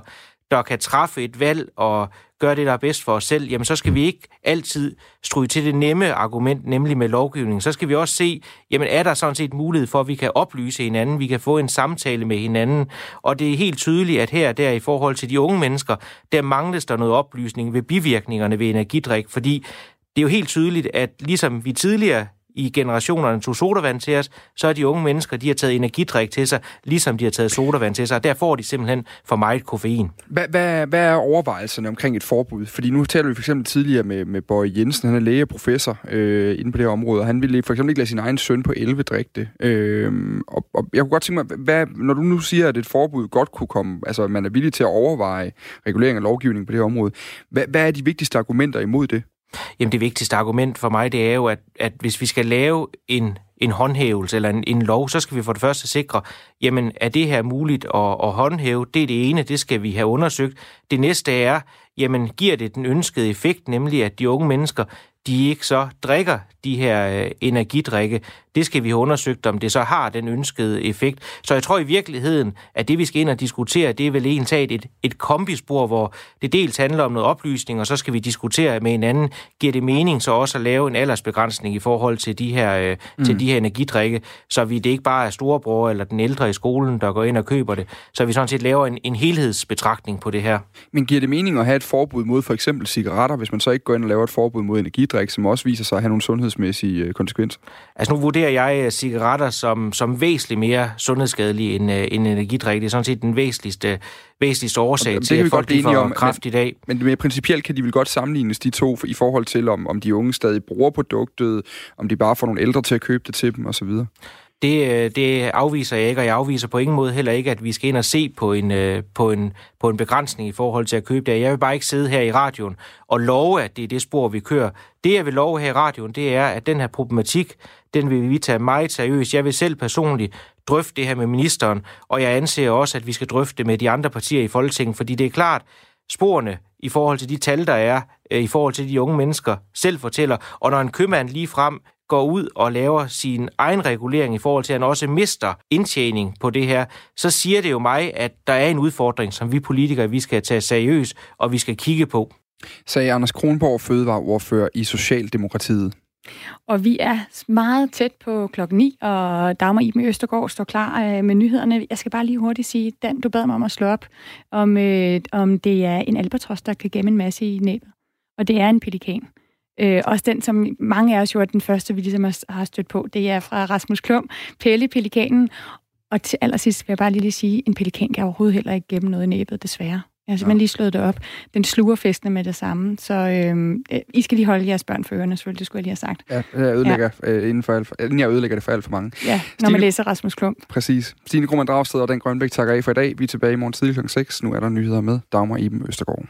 der kan træffe et valg og gøre det, der er bedst for os selv, jamen så skal vi ikke altid stryge til det nemme argument, nemlig med lovgivning. Så skal vi også se, jamen er der sådan set mulighed for, at vi kan oplyse hinanden, vi kan få en samtale med hinanden, og det er helt tydeligt, at her der i forhold til de unge mennesker, der mangles der noget oplysning ved bivirkningerne ved energidrik, fordi det er jo helt tydeligt, at ligesom vi tidligere i generationerne tog sodavand til os, så er de unge mennesker, de har taget energidrik til sig, ligesom de har taget sodavand til sig, og der får de simpelthen for meget koffein. Hvad, hvad, hvad er overvejelserne omkring et forbud? Fordi nu taler vi for eksempel tidligere med, med Bøje Jensen, han er læge og professor øh, inde på det her område, og han ville for eksempel ikke lade sin egen søn på 11 drikke det. Øh, og, og jeg kunne godt tænke mig, hvad, når du nu siger, at et forbud godt kunne komme, altså man er villig til at overveje regulering og lovgivning på det her område, hvad, hvad er de vigtigste argumenter imod det? Jamen det vigtigste argument for mig, det er jo, at, at hvis vi skal lave en, en håndhævelse eller en, en lov, så skal vi for det første sikre, jamen er det her muligt at, at håndhæve? Det er det ene, det skal vi have undersøgt. Det næste er, jamen giver det den ønskede effekt, nemlig at de unge mennesker, de ikke så drikker de her øh, energidrikke. Det skal vi have undersøgt, om det så har den ønskede effekt. Så jeg tror i virkeligheden, at det vi skal ind og diskutere, det er vel egentlig et, et kombispor, hvor det dels handler om noget oplysning, og så skal vi diskutere med hinanden, giver det mening så også at lave en aldersbegrænsning i forhold til de her, øh, mm. til de her energidrikke, så vi det ikke bare er storebror eller den ældre i skolen, der går ind og køber det, så vi sådan set laver en, en helhedsbetragtning på det her. Men giver det mening at have et forbud mod for eksempel cigaretter, hvis man så ikke går ind og laver et forbud mod energidrikke? Energidrik, som også viser sig at have nogle sundhedsmæssige øh, konsekvenser? Altså nu vurderer jeg øh, cigaretter som, som væsentligt mere sundhedsskadelige end, øh, end energidrik. Det er sådan set den væsentligste, væsentligste årsag Jamen, til, at folk godt får om, kræft men- i dag. Men mere principielt kan de vel godt sammenlignes, de to, i forhold til, om, om de unge stadig bruger produktet, om de bare får nogle ældre til at købe det til dem, osv. Det, øh, det afviser jeg ikke, og jeg afviser på ingen måde heller ikke, at vi skal ind og se på en, øh, på en, på en begrænsning i forhold til at købe det. Jeg vil bare ikke sidde her i radioen og love, at det er det spor, vi kører. Det, jeg vil love her i radioen, det er, at den her problematik, den vil vi tage meget seriøst. Jeg vil selv personligt drøfte det her med ministeren, og jeg anser også, at vi skal drøfte det med de andre partier i Folketinget, fordi det er klart, sporene i forhold til de tal, der er, øh, i forhold til de unge mennesker, selv fortæller. Og når en købmand lige frem går ud og laver sin egen regulering i forhold til, at han også mister indtjening på det her, så siger det jo mig, at der er en udfordring, som vi politikere vi skal tage seriøst, og vi skal kigge på. Sagde Anders Kronborg, fødevareordfører i Socialdemokratiet. Og vi er meget tæt på klokken 9, og Dagmar Iben Østergaard står klar øh, med nyhederne. Jeg skal bare lige hurtigt sige, Dan, du bad mig om at slå op, om, øh, om det er en albatros, der kan gemme en masse i næbet. Og det er en pelikan. Øh, også den, som mange af os jo er den første, vi ligesom har- stødt på, det er fra Rasmus Klum, Pelle Pelikanen. Og til allersidst vil jeg bare lige sige, en pelikan kan overhovedet heller ikke gemme noget i næbet, desværre. Jeg har simpelthen lige slået det op. Den sluger festene med det samme. Så øh, øh, I skal lige holde jeres børn for ørerne, selvfølgelig, det skulle jeg lige have sagt. Ja, jeg ødelægger, ja. øh, inden for alt, for, inden jeg ødelægger det for alt for mange. Ja, når Stine- man læser Rasmus Klump. Præcis. Stine Grumman Dragsted og Dan Grønbæk takker af for i dag. Vi er tilbage i morgen tidlig kl. 6. Nu er der nyheder med Dagmar Iben Østergaard.